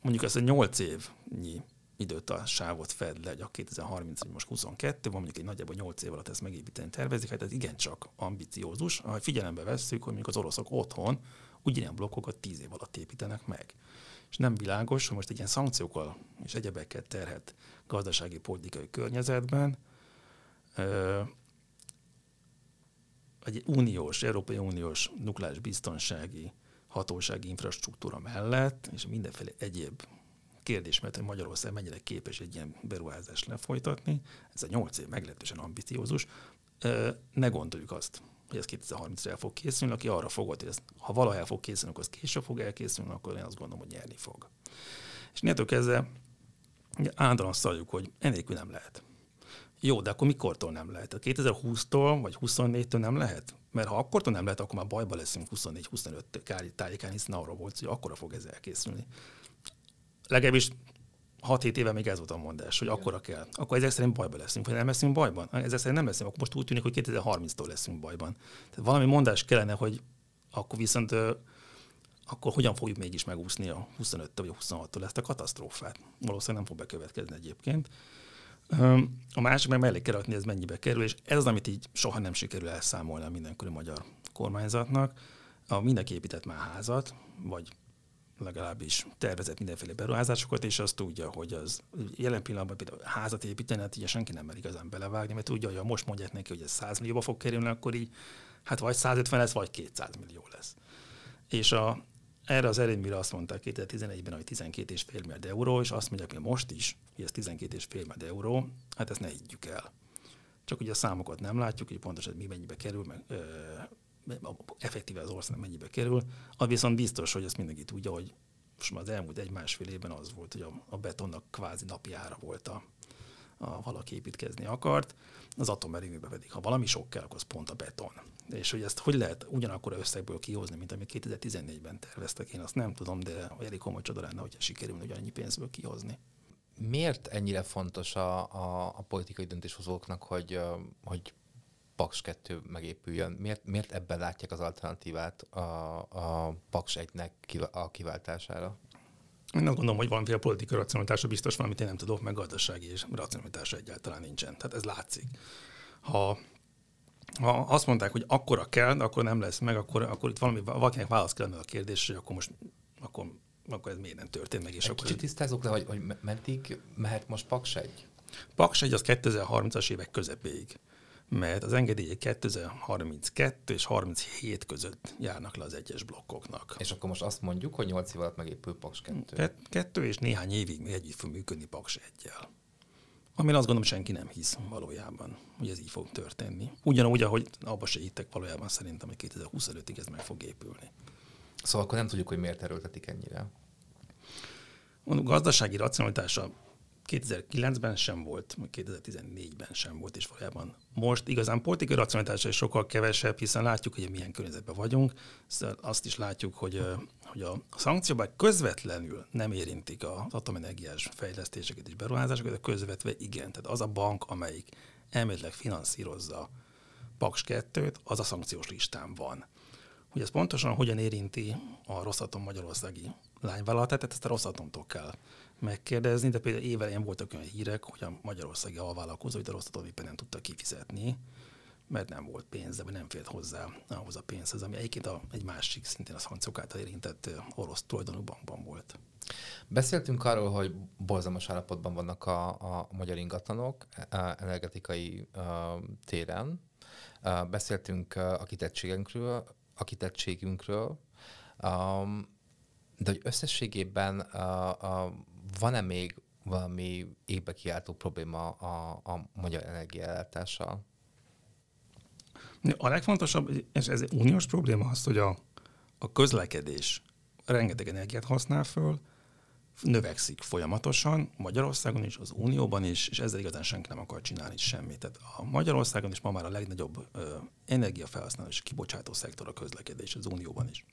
mondjuk ez a 8 évnyi időt a sávot fed le, a 2030, hogy most 22 van, mondjuk egy nagyjából 8 év alatt ezt megépíteni tervezik, hát ez igencsak ambiciózus, ha figyelembe vesszük, hogy mondjuk az oroszok otthon ugyanilyen blokkokat 10 év alatt építenek meg és nem világos, hogy most egy ilyen szankciókkal és egyebeket terhet gazdasági politikai környezetben egy uniós, Európai Uniós nukleáris biztonsági hatósági infrastruktúra mellett, és mindenféle egyéb kérdés, mert hogy Magyarország mennyire képes egy ilyen beruházást lefolytatni, ez a nyolc év meglehetősen ambiciózus, ne gondoljuk azt, hogy ez 2030-ra el fog készülni, aki arra fogod, hogy ez, ha valaha el fog készülni, akkor az később fog elkészülni, akkor én azt gondolom, hogy nyerni fog. És nézzük kezdve állandóan szaljuk, hogy enélkül nem lehet. Jó, de akkor mikortól nem lehet? A 2020-tól vagy 24-től nem lehet? Mert ha akkortól nem lehet, akkor már bajba leszünk 24-25 tájékán, hiszen arról volt, hogy akkora fog ez elkészülni. Legalábbis 6-7 éve még ez volt a mondás, hogy akkora kell. Akkor ezek szerint bajba leszünk, vagy nem leszünk bajban? Ezek szerint nem leszünk, akkor most úgy tűnik, hogy 2030-tól leszünk bajban. Tehát valami mondás kellene, hogy akkor viszont akkor hogyan fogjuk mégis megúszni a 25 vagy a 26-tól ezt a katasztrófát? Valószínűleg nem fog bekövetkezni egyébként. A másik meg mellé kell rakni, ez mennyibe kerül, és ez az, amit így soha nem sikerül elszámolni a mindenkori magyar kormányzatnak. A mindenki épített már házat, vagy legalábbis tervezett mindenféle beruházásokat, és azt tudja, hogy az jelen pillanatban például házat építeni, hát ugye senki nem mer igazán belevágni, mert tudja, hogy ha most mondják neki, hogy ez 100 millióba fog kerülni, akkor így hát vagy 150 lesz, vagy 200 millió lesz. És a, erre az eredményre azt mondták 2011-ben, hogy 12,5 milliárd euró, és azt mondják, hogy most is, hogy ez 12,5 milliárd euró, hát ezt ne higgyük el. Csak ugye a számokat nem látjuk, hogy pontosan mi mennyibe kerül, meg ö, effektíve az ország mennyibe kerül. Az viszont biztos, hogy ezt mindenki tudja, hogy most már az elmúlt egy-másfél évben az volt, hogy a, a betonnak kvázi napi ára volt a, a valaki építkezni akart, az atomerőműben pedig, ha valami sok kell, akkor az pont a beton. És hogy ezt hogy lehet ugyanakkor összegből kihozni, mint amit 2014-ben terveztek, én azt nem tudom, de elég komoly csoda lenne, hogyha sikerülne ugyanannyi pénzből kihozni. Miért ennyire fontos a, a, a politikai döntéshozóknak, hogy, hogy Paks 2 megépüljön? Miért, miért ebben látják az alternatívát a, a Paks 1-nek a kiváltására? Én azt gondolom, hogy valamiféle politikai racionalitása biztos van, amit én nem tudok, meg gazdasági és racionalitása egyáltalán nincsen. Tehát ez látszik. Ha ha azt mondták, hogy akkora kell, de akkor nem lesz meg, akkor, akkor itt valami, valakinek válasz kellene a kérdés, hogy akkor most akkor, akkor ez miért nem történt meg. És Egy akkor kicsit tisztázunk le, hogy, hogy meddig mehet most Paks 1? Paks 1 az 2030-as évek közepéig mert az engedélyek 2032 és 37 között járnak le az egyes blokkoknak. És akkor most azt mondjuk, hogy 8 év alatt megépül Paks 2. Kettő és néhány évig még együtt fog működni Paks 1 Amire azt gondolom, senki nem hisz valójában, hogy ez így fog történni. Ugyanúgy, ahogy abba se hittek valójában szerintem, hogy 2025-ig ez meg fog épülni. Szóval akkor nem tudjuk, hogy miért erőltetik ennyire. Mondjuk gazdasági racionalitása 2009-ben sem volt, 2014-ben sem volt, és valójában most igazán politikai racionalitása is sokkal kevesebb, hiszen látjuk, hogy milyen környezetben vagyunk, szóval azt is látjuk, hogy, hogy a szankciók közvetlenül nem érintik az atomenergiás fejlesztéseket és beruházásokat, de közvetve igen. Tehát az a bank, amelyik elméletileg finanszírozza Paks 2-t, az a szankciós listán van. Hogy ez pontosan hogyan érinti a Rosszatom Magyarországi lányvállalatát, tehát ezt a Rosszatomtól kell megkérdezni, de például évelején voltak olyan hírek, hogy a magyarországi alvállalkozó, hogy a Rosszatom éppen nem tudta kifizetni, mert nem volt pénze, vagy nem fért hozzá ahhoz a pénzhez, ami egyébként a, egy másik, szintén a szankciók által érintett orosz tulajdonú bankban volt. Beszéltünk arról, hogy borzalmas állapotban vannak a, a magyar ingatlanok energetikai uh, téren. Uh, beszéltünk a kitettségünkről, a kitettségünkről, um, de hogy összességében uh, uh, van-e még valami égbe kiáltó probléma a, a magyar energiaellátással? A legfontosabb, és ez egy uniós probléma az, hogy a, a közlekedés rengeteg energiát használ föl, növekszik folyamatosan, Magyarországon is, az Unióban is, és ezzel igazán senki nem akar csinálni semmit. Tehát a Magyarországon is ma már a legnagyobb ö, energiafelhasználó kibocsátó szektor a közlekedés az Unióban is.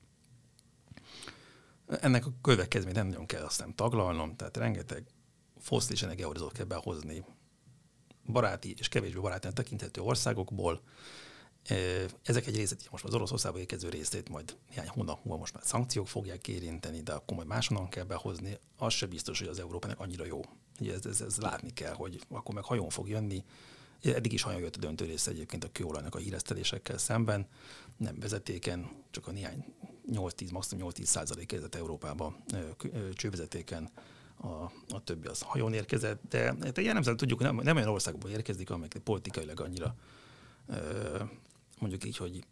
Ennek a következményt nem nagyon kell aztán taglalnom, tehát rengeteg fosszilis energiahordozót kell behozni baráti és kevésbé baráti tekinthető országokból. Ezek egy részét, most az Oroszországba érkező részét majd néhány hónap múlva most már szankciók fogják érinteni, de akkor majd máshonnan kell behozni. Az se biztos, hogy az Európának annyira jó. Ugye ez, ez, ez látni kell, hogy akkor meg hajón fog jönni. Eddig is hajón jött a döntő része egyébként a kőolajnak a híresztelésekkel szemben, nem vezetéken, csak a néhány 8-10, maximum 8-10 százalék érkezett Európába csővezetéken, a, a többi az hajón érkezett, de hát jellemzően tudjuk, nem, nem olyan országból érkezik, amelyek politikailag annyira mondjuk így, hogy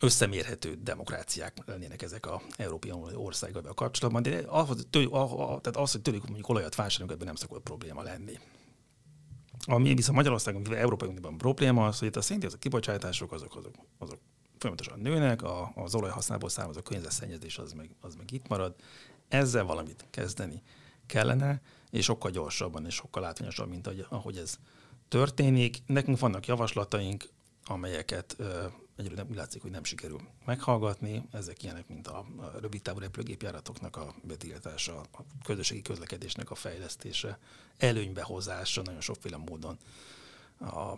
összemérhető demokráciák lennének ezek a Európai országokban kapcsolatban, de az, tőlük, tehát az, hogy tőlük mondjuk olajat vásárolunk, ebben nem szokott probléma lenni. Ami viszont Magyarországon, mivel Európai Unióban probléma az, hogy itt a széndiokszid kibocsátások azok, azok, azok folyamatosan nőnek, a, az olajhasználatból származó környezetszennyezés az meg, az meg itt marad. Ezzel valamit kezdeni kellene, és sokkal gyorsabban és sokkal látványosabban, mint ahogy, ahogy ez történik. Nekünk vannak javaslataink, amelyeket nem, úgy látszik, hogy nem sikerül meghallgatni. Ezek ilyenek, mint a, rövid távú repülőgépjáratoknak a betiltása, a közösségi közlekedésnek a fejlesztése, előnybehozása nagyon sokféle módon. A,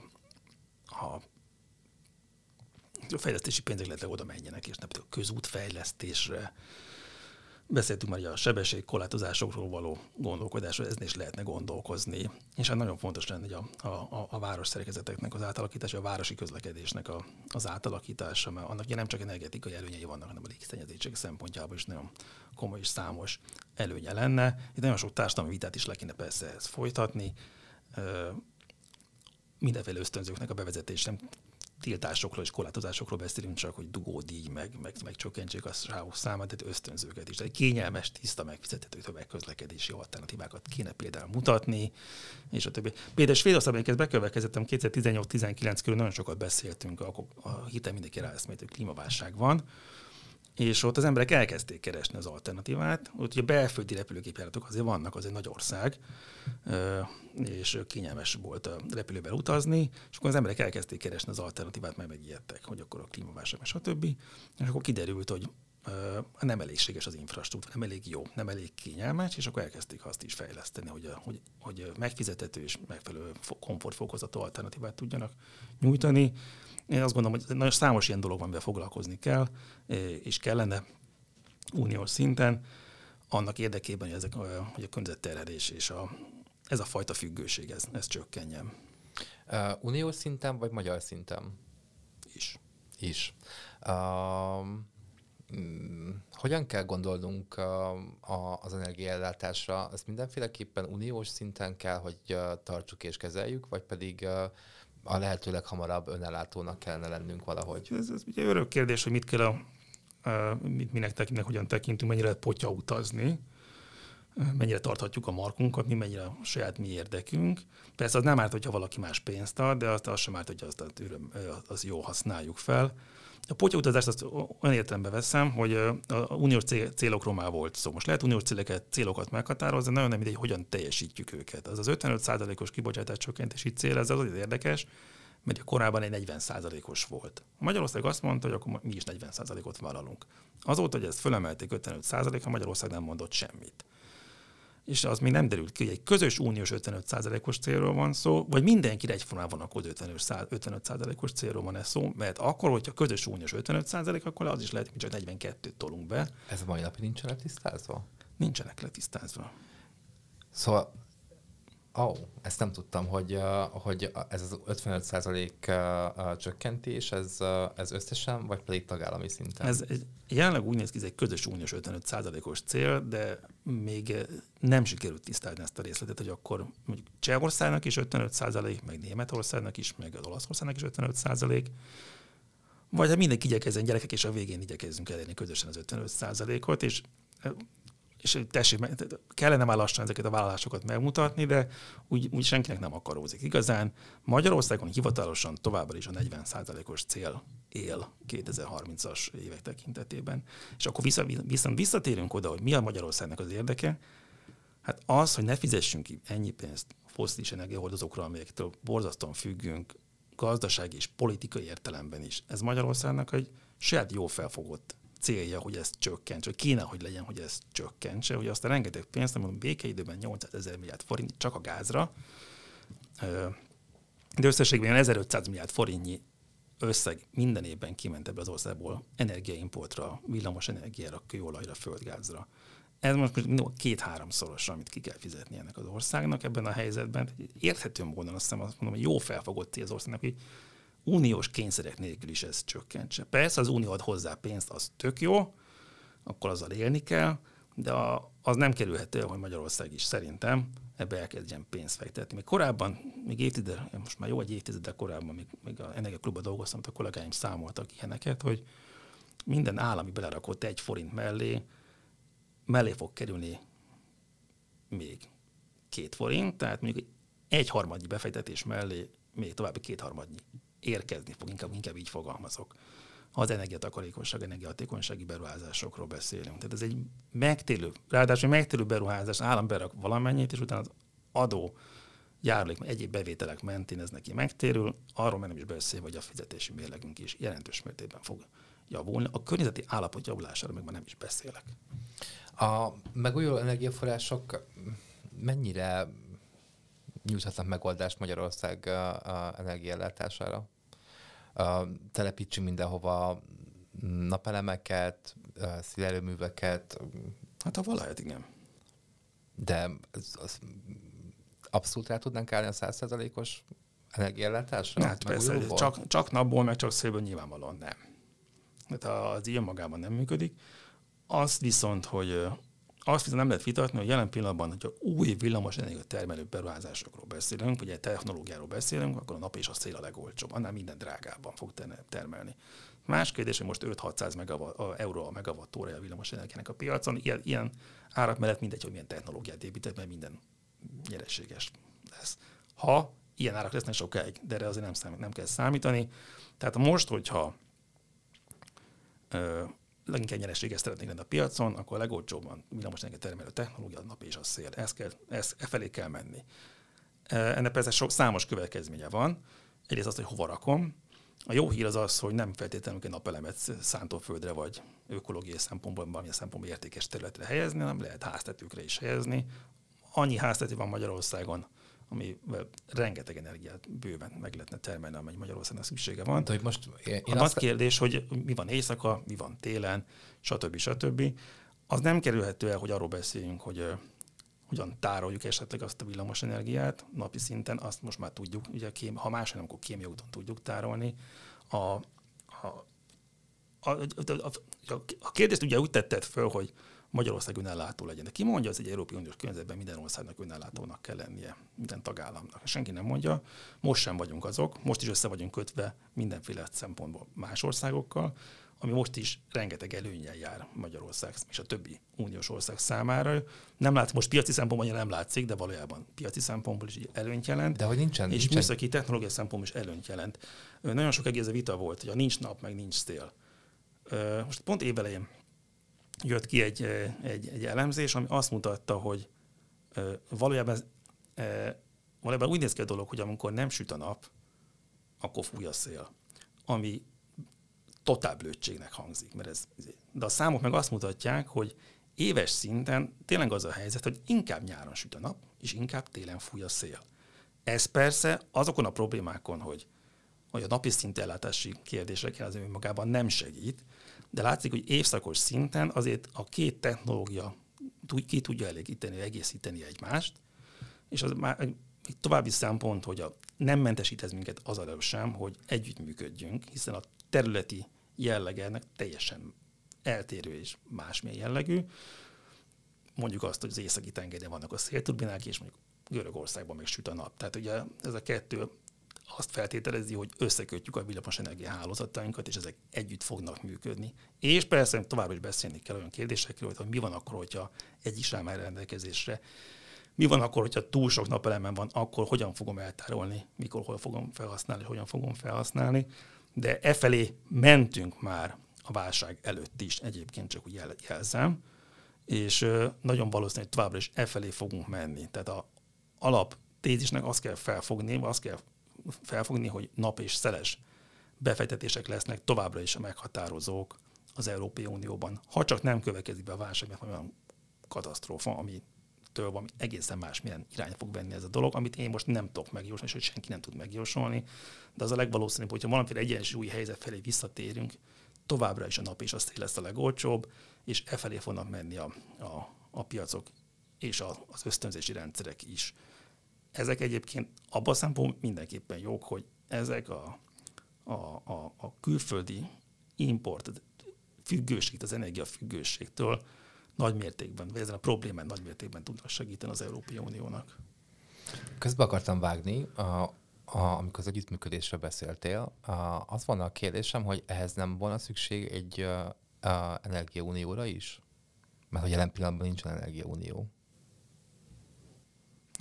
a fejlesztési pénzek lehet oda menjenek, és nem a közútfejlesztésre, Beszéltünk már a sebességkorlátozásokról való gondolkodásról, ezen is lehetne gondolkozni. És hát nagyon fontos lenne hogy a, a, a város szerkezeteknek az átalakítása, a városi közlekedésnek a, az átalakítása, mert annak ugye nem csak energetikai előnyei vannak, hanem a légszennyezések szempontjából is nagyon komoly és számos előnye lenne. Itt nagyon sok társadalmi vitát is le kéne persze ezt folytatni. Mindenféle ösztönzőknek a bevezetés nem tiltásokról és korlátozásokról beszélünk, csak hogy dugódíj, meg, meg, meg csökkentsék a sávok számát, tehát ösztönzőket is. Tehát kényelmes, tiszta, megfizethető tömegközlekedési alternatívákat kéne például mutatni, és a többi. Például Svédországban, én bekövetkezettem 2018-19 körül nagyon sokat beszéltünk, akkor a hitem mindenki ráeszmélt, hogy klímaválság van, és ott az emberek elkezdték keresni az alternatívát. Ott ugye belföldi repülőgépjáratok azért vannak, az egy nagy ország, és kényelmes volt a repülőben utazni, és akkor az emberek elkezdték keresni az alternatívát, mert megijedtek, hogy akkor a klímaválság, stb. És akkor kiderült, hogy nem elégséges az infrastruktúra, nem elég jó, nem elég kényelmes, és akkor elkezdték azt is fejleszteni, hogy, hogy, hogy megfizethető és megfelelő komfortfokozatú alternatívát tudjanak nyújtani. Én azt gondolom, hogy nagyon számos ilyen dolog van, amivel foglalkozni kell, és kellene uniós szinten, annak érdekében, hogy, ezek, hogy a környezetterhelés és a, ez a fajta függőség, ez, ez csökkenjen. Uh, uniós szinten, vagy magyar szinten? Is. Is. Uh, hogyan kell gondolnunk uh, az energiaellátásra? Ezt mindenféleképpen uniós szinten kell, hogy uh, tartsuk és kezeljük, vagy pedig uh, a lehető leghamarabb önellátónak kellene lennünk valahogy. Ez, ez ugye örök kérdés, hogy mit kell a, a mit, minek tekintünk, hogyan tekintünk, mennyire lehet potya utazni, mennyire tarthatjuk a markunkat, mi mennyire a saját mi érdekünk. Persze az nem árt, hogyha valaki más pénzt ad, de az, az sem árt, hogy azt az, az jó használjuk fel. A potyautazást azt olyan értelemben veszem, hogy a uniós célokról már volt szó. Most lehet uniós céleket, célokat meghatározni, nagyon nem mindegy, hogyan teljesítjük őket. Az az 55%-os kibocsátás csökkentési cél, ez az az érdekes, mert korábban egy 40%-os volt. A Magyarország azt mondta, hogy akkor mi is 40%-ot vállalunk. Azóta, hogy ezt fölemelték 55%-ra, Magyarország nem mondott semmit és az még nem derült ki, hogy egy közös uniós 55%-os célról van szó, vagy mindenkire egyformán van akkor 55%-os célról van ez szó, mert akkor, hogyha közös uniós 55%, akkor az is lehet, hogy csak 42-t tolunk be. Ez a mai napig nincsenek tisztázva? Nincsenek letisztázva. Szóval Ó, oh, ezt nem tudtam, hogy, hogy ez az 55% csökkentés, ez, ez összesen, vagy pedig tagállami szinten? Ez egy, jelenleg úgy néz ki, ez egy közös uniós 55%-os cél, de még nem sikerült tisztázni ezt a részletet, hogy akkor mondjuk Csehországnak is 55%, meg Németországnak is, meg az Olaszországnak is 55%, vagy hát mindenki igyekezzen gyerekek, és a végén igyekezzünk elérni közösen az 55%-ot, és és tessék, kellene már lassan ezeket a vállalásokat megmutatni, de úgy, úgy senkinek nem akarózik. Igazán Magyarországon hivatalosan továbbra is a 40%-os cél él 2030-as évek tekintetében. És akkor vissza, viszont visszatérünk oda, hogy mi a Magyarországnak az érdeke, hát az, hogy ne fizessünk ki ennyi pénzt foszilis energiahordozókra, amelyektől borzasztóan függünk, gazdasági és politikai értelemben is. Ez Magyarországnak egy saját jó felfogott célja, hogy ezt csökkentse, hogy kéne, hogy legyen, hogy ezt csökkentse, hogy azt a rengeteg pénzt, mondom, békeidőben 800 ezer milliárd forint csak a gázra, de összességben 1500 milliárd forintnyi összeg minden évben kiment ebből az országból energiaimportra, villamos energiára, kőolajra, földgázra. Ez most két-háromszoros, amit ki kell fizetni ennek az országnak ebben a helyzetben. Érthető módon azt hiszem, azt mondom, hogy jó felfogott az országnak, hogy uniós kényszerek nélkül is ez csökkentse. Persze az unió ad hozzá pénzt, az tök jó, akkor azzal élni kell, de a, az nem kerülhető, hogy Magyarország is szerintem ebbe elkezdjen pénzt fektetni. Még korábban, még évtized, most már jó egy évtizeddel korábban, még, még a Energiaklubban dolgoztam, a kollégáim számoltak ilyeneket, hogy minden állami belerakott egy forint mellé, mellé fog kerülni még két forint, tehát mondjuk egy harmadnyi befektetés mellé még további két harmadnyi érkezni fog, inkább, inkább így fogalmazok. Az energiatakarékosság, energiahatékonysági beruházásokról beszélünk. Tehát ez egy megtérő, ráadásul megtérő beruházás, állam berak valamennyit, és utána az adó járulék, egyéb bevételek mentén ez neki megtérül, arról nem is beszél, hogy a fizetési mérlegünk is jelentős mértékben fog javulni. A környezeti állapot javulására meg már nem is beszélek. A megújuló energiaforrások mennyire nyújthatnak megoldást Magyarország energiaellátására? Telepítsünk mindenhova napelemeket, szélerőműveket. Hát a valahelyet igen. De az, az abszolút rá tudnánk állni a százszerzalékos energiaellátásra? Hát persze, csak, csak napból, meg csak szélből nyilvánvalóan nem. Hát az ilyen magában nem működik. Azt viszont, hogy azt viszont nem lehet vitatni, hogy jelen pillanatban, hogyha új villamos energia termelő beruházásokról beszélünk, vagy egy technológiáról beszélünk, akkor a nap és a szél a legolcsóbb, annál minden drágábban fog termelni. Más kérdés, hogy most 5-600 megawatt, euró a megawatt óra a villamos a piacon. Ilyen, ilyen árak mellett mindegy, hogy milyen technológiát épített, mert minden nyereséges lesz. Ha ilyen árak lesznek sokáig, de erre azért nem, számít, nem kell számítani. Tehát most, hogyha leginkább nyereséget szeretnénk lenni a piacon, akkor a legolcsóbban villamos termelő technológia a nap és a szél. Ez kell, ez, e felé kell menni. Ennek persze sok, számos következménye van. Egyrészt az, hogy hova rakom. A jó hír az az, hogy nem feltétlenül egy napelemet szántóföldre vagy ökológiai szempontból, valamilyen szempontból értékes területre helyezni, hanem lehet háztetőkre is helyezni. Annyi háztető van Magyarországon, ami rengeteg energiát bőven meg lehetne termelni, amely Magyarországnak szüksége van. De hogy most én a azt... kérdés, hogy mi van éjszaka, mi van télen, stb. stb. Az nem kerülhető el, hogy arról beszéljünk, hogy uh, hogyan tároljuk esetleg azt a villamos energiát napi szinten, azt most már tudjuk, ugye kém, ha más nem, akkor kémiai úton tudjuk tárolni. A, a, a, a, a, a kérdést ugye úgy tetted föl, hogy Magyarország önellátó legyen. De ki mondja, az egy Európai Uniós környezetben minden országnak önellátónak kell lennie, minden tagállamnak. Senki nem mondja. Most sem vagyunk azok, most is össze vagyunk kötve mindenféle szempontból más országokkal, ami most is rengeteg előnyel jár Magyarország és a többi uniós ország számára. Nem lát, most piaci szempontból nem látszik, de valójában piaci szempontból is előnyt jelent. De hogy nincsen. És nincsen. műszaki technológiai szempontból is előnyt jelent. Nagyon sok egész vita volt, hogy a nincs nap, meg nincs szél. Most pont évelején jött ki egy, egy, egy elemzés, ami azt mutatta, hogy valójában, valójában úgy néz ki a dolog, hogy amikor nem süt a nap, akkor fúj a szél, ami totál blödségnek hangzik. Mert ez, de a számok meg azt mutatják, hogy éves szinten tényleg az a helyzet, hogy inkább nyáron süt a nap, és inkább télen fúj a szél. Ez persze azokon a problémákon, hogy, hogy a napi szintellátási kérdésre az önmagában nem segít, de látszik, hogy évszakos szinten azért a két technológia ki tudja elégíteni, egészíteni egymást, és az már egy további szempont, hogy a, nem mentesít ez minket az alól sem, hogy együttműködjünk, hiszen a területi jellege teljesen eltérő és másmilyen jellegű. Mondjuk azt, hogy az északi tengerén vannak a szélturbinák, és mondjuk Görögországban meg süt a nap. Tehát ugye ez a kettő azt feltételezi, hogy összekötjük a villamos hálózatainkat, és ezek együtt fognak működni. És persze tovább is beszélni kell olyan kérdésekről, hogy mi van akkor, hogyha egy is áll rendelkezésre, mi van akkor, hogyha túl sok napelemen van, akkor hogyan fogom eltárolni, mikor hol fogom felhasználni, hogyan fogom felhasználni. De e felé mentünk már a válság előtt is, egyébként csak úgy jel- jelzem, és nagyon valószínű, hogy továbbra is e felé fogunk menni. Tehát a alap tézisnek azt kell felfogni, azt kell felfogni, hogy nap és szeles befektetések lesznek továbbra is a meghatározók az Európai Unióban. Ha csak nem következik be a válság, mert olyan katasztrófa, ami től valami egészen más milyen irány fog venni ez a dolog, amit én most nem tudok megjósolni, és hogy senki nem tud megjósolni, de az a legvalószínűbb, hogyha valamiféle egyensúlyi helyzet felé visszatérünk, továbbra is a nap és a szél lesz a legolcsóbb, és e felé fognak menni a, a, a piacok és a, az ösztönzési rendszerek is. Ezek egyébként abban a szempontból mindenképpen jók, hogy ezek a, a, a, a külföldi import függőség, az energiafüggőségtől nagy mértékben, vagy ezen a problémán nagy mértékben tudnak segíteni az Európai Uniónak. Közben akartam vágni, a, a, amikor az együttműködésre beszéltél, a, az volna a kérdésem, hogy ehhez nem volna szükség egy a, a energiaunióra is? Mert hogy jelen pillanatban nincsen energiaunió.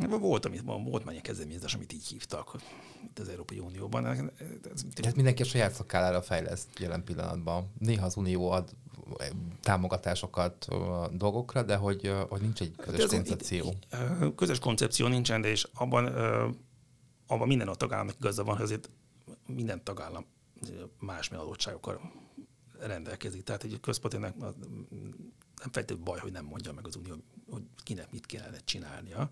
Volt, amit, volt már ilyen kezdeményezés, amit így hívtak itt az Európai Unióban. Ez, hát mindenki a saját szakállára fejleszt jelen pillanatban. Néha az Unió ad támogatásokat dolgokra, de hogy, hogy nincs egy közös hát koncepció. Közös koncepció nincsen, de és abban, abban minden a tagállamnak igaza van, hogy azért minden tagállam más adottságokkal rendelkezik. Tehát egy központinak nem feltétlenül baj, hogy nem mondja meg az Unió, hogy kinek mit kellene csinálnia.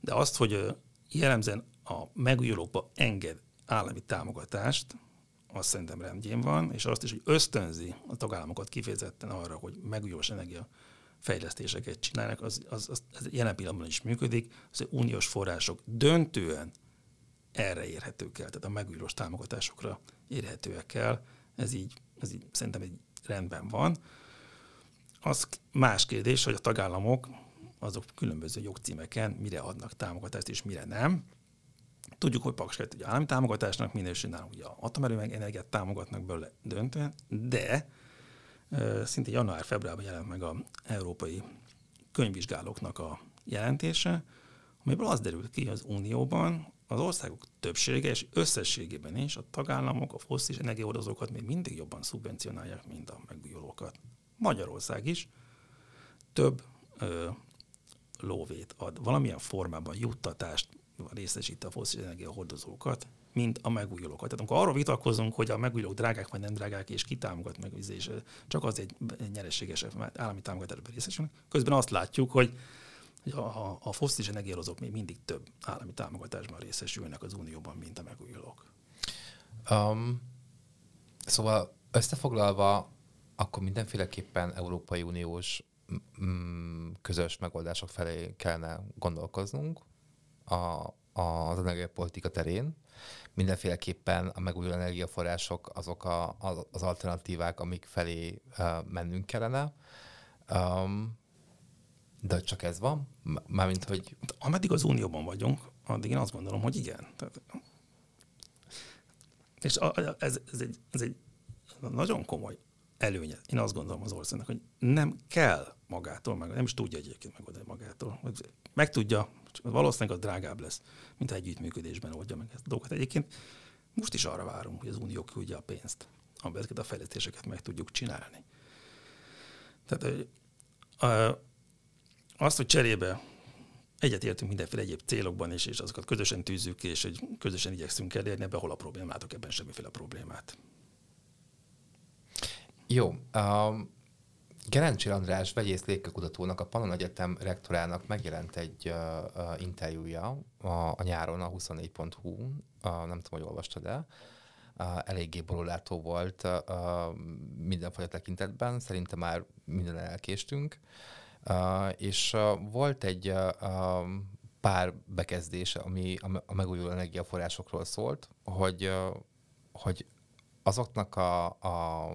De azt, hogy jellemzően a megújulókba enged állami támogatást, azt szerintem rendjén van, és azt is, hogy ösztönzi a tagállamokat kifejezetten arra, hogy megújulós energia fejlesztéseket csinálnak, az, az, az, ez jelen pillanatban is működik, az uniós források döntően erre érhetők el, tehát a megújulós támogatásokra érhetőek el. Ez így, ez így szerintem egy rendben van. Az más kérdés, hogy a tagállamok azok különböző jogcímeken mire adnak támogatást és mire nem. Tudjuk, hogy Paks 2 állami támogatásnak minősül, nálunk ugye atomerőmeg energiát támogatnak belőle döntően, de szinte január-februárban jelent meg a európai könyvvizsgálóknak a jelentése, amiből az derült ki az Unióban, az országok többsége és összességében is a tagállamok a fosszilis energiahordozókat még mindig jobban szubvencionálják, mint a megújulókat. Magyarország is több lóvét ad, valamilyen formában juttatást részesít a foszilis energiahordozókat, mint a megújulókat. Tehát amikor arról vitatkozunk, hogy a megújulók drágák vagy nem drágák, és ki támogat meg, és csak az egy nyereséges állami támogatásban részesülnek, közben azt látjuk, hogy a, a, a foszilis energiahordozók még mindig több állami támogatásban részesülnek az Unióban, mint a megújulók. Um, szóval összefoglalva, akkor mindenféleképpen Európai Uniós közös megoldások felé kellene gondolkoznunk a, az energiapolitika terén. Mindenféleképpen a megújuló energiaforrások azok a, az alternatívák, amik felé uh, mennünk kellene. Um, de csak ez van? Mármint, hogy... Ameddig az Unióban vagyunk, addig én azt gondolom, hogy igen. Tehát, és ez, ez, egy, ez egy nagyon komoly előnye. Én azt gondolom az országnak, hogy nem kell magától, meg nem is tudja egyébként megoldani magától. Meg tudja, valószínűleg az drágább lesz, mint ha együttműködésben oldja meg ezt a dolgot. Egyébként most is arra várunk, hogy az Unió küldje a pénzt, amiben ezeket a fejlesztéseket meg tudjuk csinálni. Tehát azt, hogy cserébe egyetértünk mindenféle egyéb célokban is, és azokat közösen tűzzük és hogy közösen igyekszünk elérni, ebben hol a problémát, látok ebben semmiféle problémát. Jó. Um, Gerencsi András vegyész légkörkutatónak, a Pannon Egyetem rektorának megjelent egy uh, uh, interjúja a, a nyáron a 24.hu, uh, nem tudom, hogy olvastad el, uh, eléggé borulátó volt uh, mindenfajta tekintetben, szerintem már minden elkéstünk, uh, és uh, volt egy uh, pár bekezdés, ami a megújuló energiaforrásokról szólt, hogy, uh, hogy azoknak a, a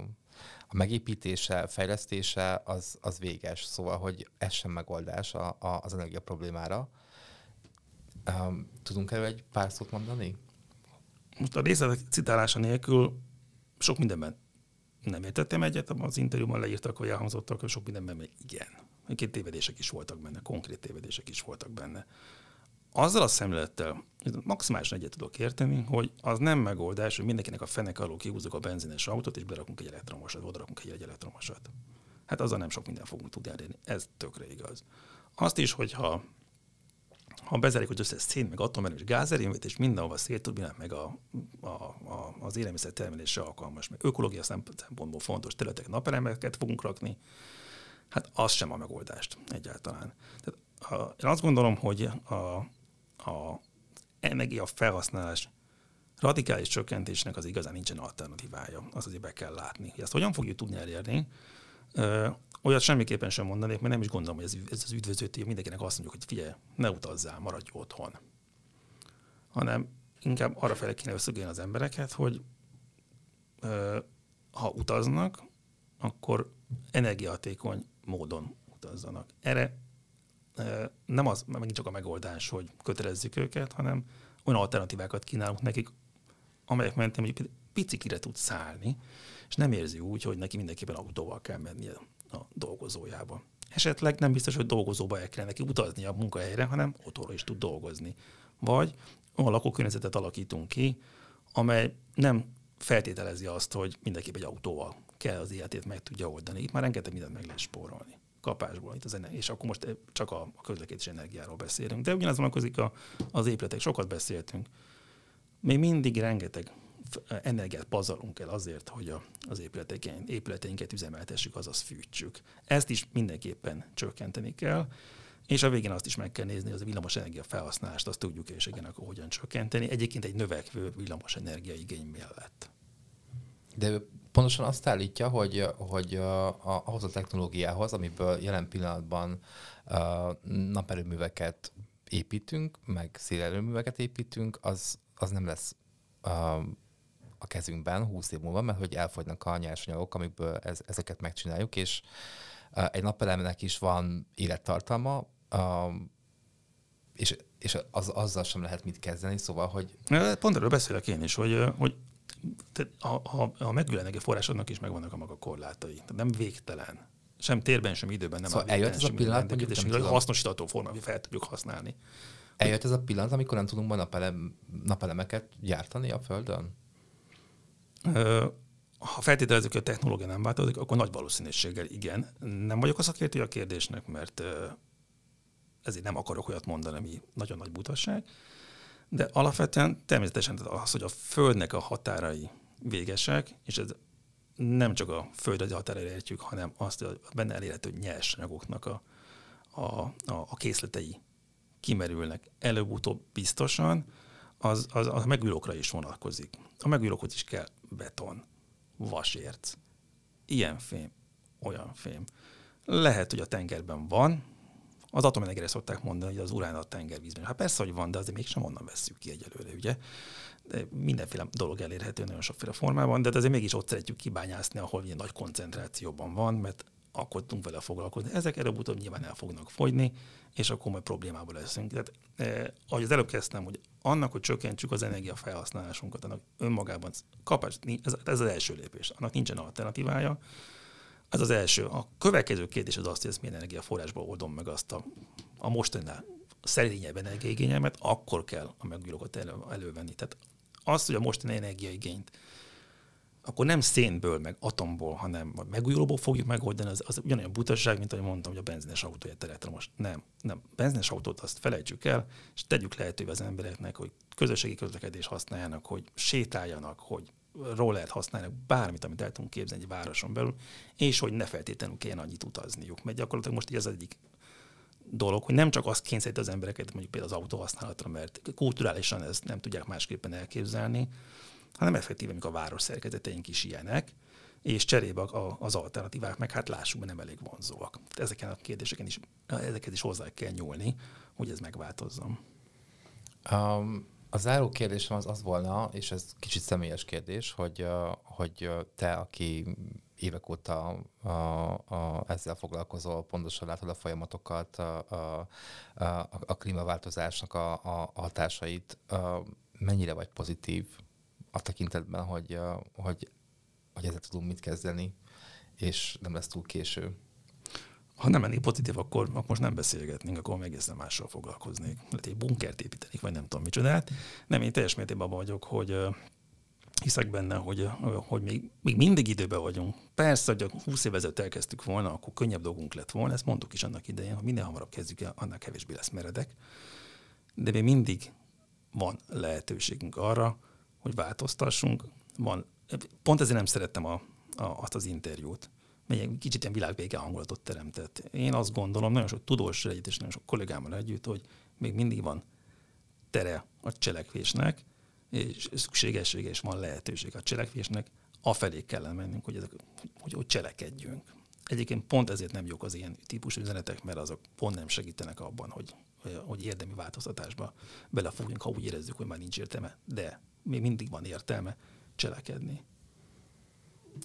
a megépítése, fejlesztése az, az véges, szóval, hogy ez sem megoldás a, a, az energia problémára. Um, tudunk erről egy pár szót mondani? Most a részletek citálása nélkül sok mindenben nem értettem egyet, az interjúban leírtak, hogy elhangzottak, hogy sok mindenben még igen. Két tévedések is voltak benne, konkrét tévedések is voltak benne azzal a szemlélettel maximálisan egyet tudok érteni, hogy az nem megoldás, hogy mindenkinek a fenek alól kihúzzuk a benzines autót, és berakunk egy elektromosat, oda rakunk egy elektromosat. Hát azzal nem sok minden fogunk tudni elérni. Ez tökre igaz. Azt is, hogyha ha bezárjuk, hogy összes szén, meg atomerő és gázerőművet, és mindenhova szélturbinát, meg a, a, a, az élelmiszer termelésre alkalmas, meg ökológia szempontból fontos területek napelemeket fogunk rakni, hát az sem a megoldást egyáltalán. Tehát a, én azt gondolom, hogy a, a energia felhasználás radikális csökkentésnek az igazán nincsen alternatívája. Az azért be kell látni. Ezt hogyan fogjuk tudni elérni? Ö, olyat semmiképpen sem mondanék, mert nem is gondolom, hogy ez, ez az üdvöző tény, mindenkinek azt mondjuk, hogy figyelj, ne utazzál, maradj otthon. Hanem inkább arra fel kéne összögélni az embereket, hogy ha utaznak, akkor energiahatékony módon utazzanak. Erre nem az megint csak a megoldás, hogy kötelezzük őket, hanem olyan alternatívákat kínálunk nekik, amelyek mentén mondjuk picikire tud szállni, és nem érzi úgy, hogy neki mindenképpen autóval kell mennie a dolgozójába. Esetleg nem biztos, hogy dolgozóba el kell neki utazni a munkahelyre, hanem otthonról is tud dolgozni. Vagy olyan lakókörnyezetet alakítunk ki, amely nem feltételezi azt, hogy mindenképp egy autóval kell az életét meg tudja oldani. Itt már rengeteg mindent meg lehet spórolni kapásból, itt az ener- és akkor most csak a, a közlekedés energiáról beszélünk. De ugyanaz vonatkozik a, az épületek, sokat beszéltünk. Még mindig rengeteg energiát pazarunk el azért, hogy a, az épületeinket üzemeltessük, azaz fűtsük. Ezt is mindenképpen csökkenteni kell, és a végén azt is meg kell nézni, hogy a villamos energia felhasználást azt tudjuk, és igen, akkor hogyan csökkenteni. Egyébként egy növekvő villamos energia igény mellett. De pontosan azt állítja, hogy, hogy a, a, ahhoz a technológiához, amiből jelen pillanatban a naperőműveket építünk, meg szélerőműveket építünk, az, az nem lesz a, a kezünkben 20 év múlva, mert hogy elfogynak a nyersanyagok, amikből ez, ezeket megcsináljuk, és egy napelemnek is van élettartalma, és, és az, azzal sem lehet mit kezdeni, szóval, hogy... Pont erről beszélek én is, hogy, hogy a, a, a megújuló forrásodnak is megvannak a maga korlátai. Tehát nem végtelen. Sem térben, sem időben nem szóval eljött ez a pillanat, hogy és hasznosítható hogy fel tudjuk használni. Eljött ez a pillanat, amikor nem tudunk majd napelem, napelemeket gyártani a Földön? ha feltételezzük, hogy a technológia nem változik, akkor nagy valószínűséggel igen. Nem vagyok a szakértő a kérdésnek, mert ezért nem akarok olyat mondani, ami nagyon nagy butasság. De alapvetően természetesen az, hogy a Földnek a határai végesek, és ez nem csak a földrajzi határa értjük, hanem azt, hogy benne elérhető nyersanyagoknak a, a, a, a készletei kimerülnek előbb-utóbb biztosan, az, az a megújulókra is vonatkozik. A megújulókhoz is kell beton, vasérc, ilyen fém, olyan fém. Lehet, hogy a tengerben van, az atomenergiára szokták mondani, hogy az urán a tengervízben. Hát persze, hogy van, de azért mégsem onnan vesszük ki egyelőre, ugye? De mindenféle dolog elérhető nagyon sokféle formában, de azért mégis ott szeretjük kibányászni, ahol ilyen nagy koncentrációban van, mert akkor tudunk vele foglalkozni. Ezek előbb-utóbb nyilván el fognak fogyni, és akkor majd problémába leszünk. Tehát, eh, ahogy az előbb kezdtem, hogy annak, hogy csökkentsük az energiafelhasználásunkat, annak önmagában kapás, ez, ez az első lépés. Annak nincsen alternatívája. Ez az első. A következő kérdés az azt, hogy ezt milyen energiaforrásból oldom meg azt a, a mostanál szerényebb energiaigényemet, akkor kell a megújulókat elő, elővenni. Tehát az, hogy a mostani energiaigényt akkor nem szénből, meg atomból, hanem megújulóból fogjuk megoldani, az, az ugyanolyan butaság, mint ahogy mondtam, hogy a benzines autó egy most Nem, nem. Benzines autót azt felejtsük el, és tegyük lehetővé az embereknek, hogy közösségi közlekedés használjanak, hogy sétáljanak, hogy rollert használnak, bármit, amit el tudunk képzelni egy városon belül, és hogy ne feltétlenül kelljen annyit utazniuk. Mert gyakorlatilag most így az egyik dolog, hogy nem csak azt kényszerít az embereket mondjuk például az autó használatra, mert kulturálisan ezt nem tudják másképpen elképzelni, hanem effektíven, amikor a város szerkezeteink is ilyenek, és cserébe az alternatívák meg hát lássuk, nem elég vonzóak. Ezeken a kérdéseken is, ezeket is hozzá kell nyúlni, hogy ez megváltozzon. Um, a záró kérdésem az az volna, és ez kicsit személyes kérdés, hogy, hogy te, aki évek óta a, a, ezzel foglalkozol, pontosan látod a folyamatokat, a, a, a, a klímaváltozásnak a, a hatásait, a, mennyire vagy pozitív a tekintetben, hogy, hogy, hogy ezzel tudunk mit kezdeni, és nem lesz túl késő. Ha nem lennék pozitív, akkor, akkor most nem beszélgetnénk, akkor meg egészen mással foglalkoznék. Lehet egy bunkert építenék, vagy nem tudom micsodát. Nem, én teljes mértékben abban vagyok, hogy hiszek benne, hogy, hogy még, még mindig időben vagyunk. Persze, hogy 20 év ezelőtt elkezdtük volna, akkor könnyebb dolgunk lett volna, ezt mondtuk is annak idején, hogy minél hamarabb kezdjük el, annál kevésbé lesz meredek. De még mindig van lehetőségünk arra, hogy változtassunk. Van, pont ezért nem szerettem a, a, azt az interjút, mely kicsit ilyen világvége hangulatot teremtett. Én azt gondolom, nagyon sok tudós együtt és nagyon sok kollégámmal együtt, hogy még mindig van tere a cselekvésnek, és szükségessége és van lehetőség a cselekvésnek, afelé kellene mennünk, hogy, ezek, hogy, hogy cselekedjünk. Egyébként pont ezért nem jók az ilyen típusú üzenetek, mert azok pont nem segítenek abban, hogy, hogy érdemi változtatásba belefogjunk, ha úgy érezzük, hogy már nincs értelme. De még mindig van értelme cselekedni.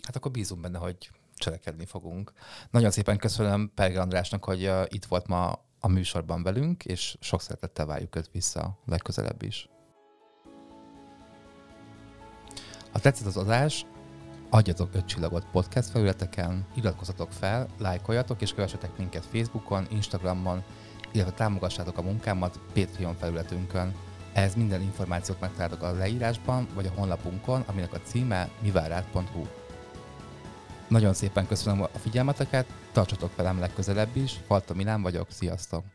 Hát akkor bízunk benne, hogy cselekedni fogunk. Nagyon szépen köszönöm Perge Andrásnak, hogy itt volt ma a műsorban velünk, és sok szeretettel várjuk őt vissza legközelebb is. Ha tetszett az adás, adjatok öt csillagot podcast felületeken, iratkozzatok fel, lájkoljatok és kövessetek minket Facebookon, Instagramon, illetve támogassátok a munkámat Patreon felületünkön. Ehhez minden információt megtaláltok a leírásban, vagy a honlapunkon, aminek a címe mivárát.hu. Nagyon szépen köszönöm a figyelmeteket, tartsatok velem legközelebb is, Falta Milán vagyok, sziasztok!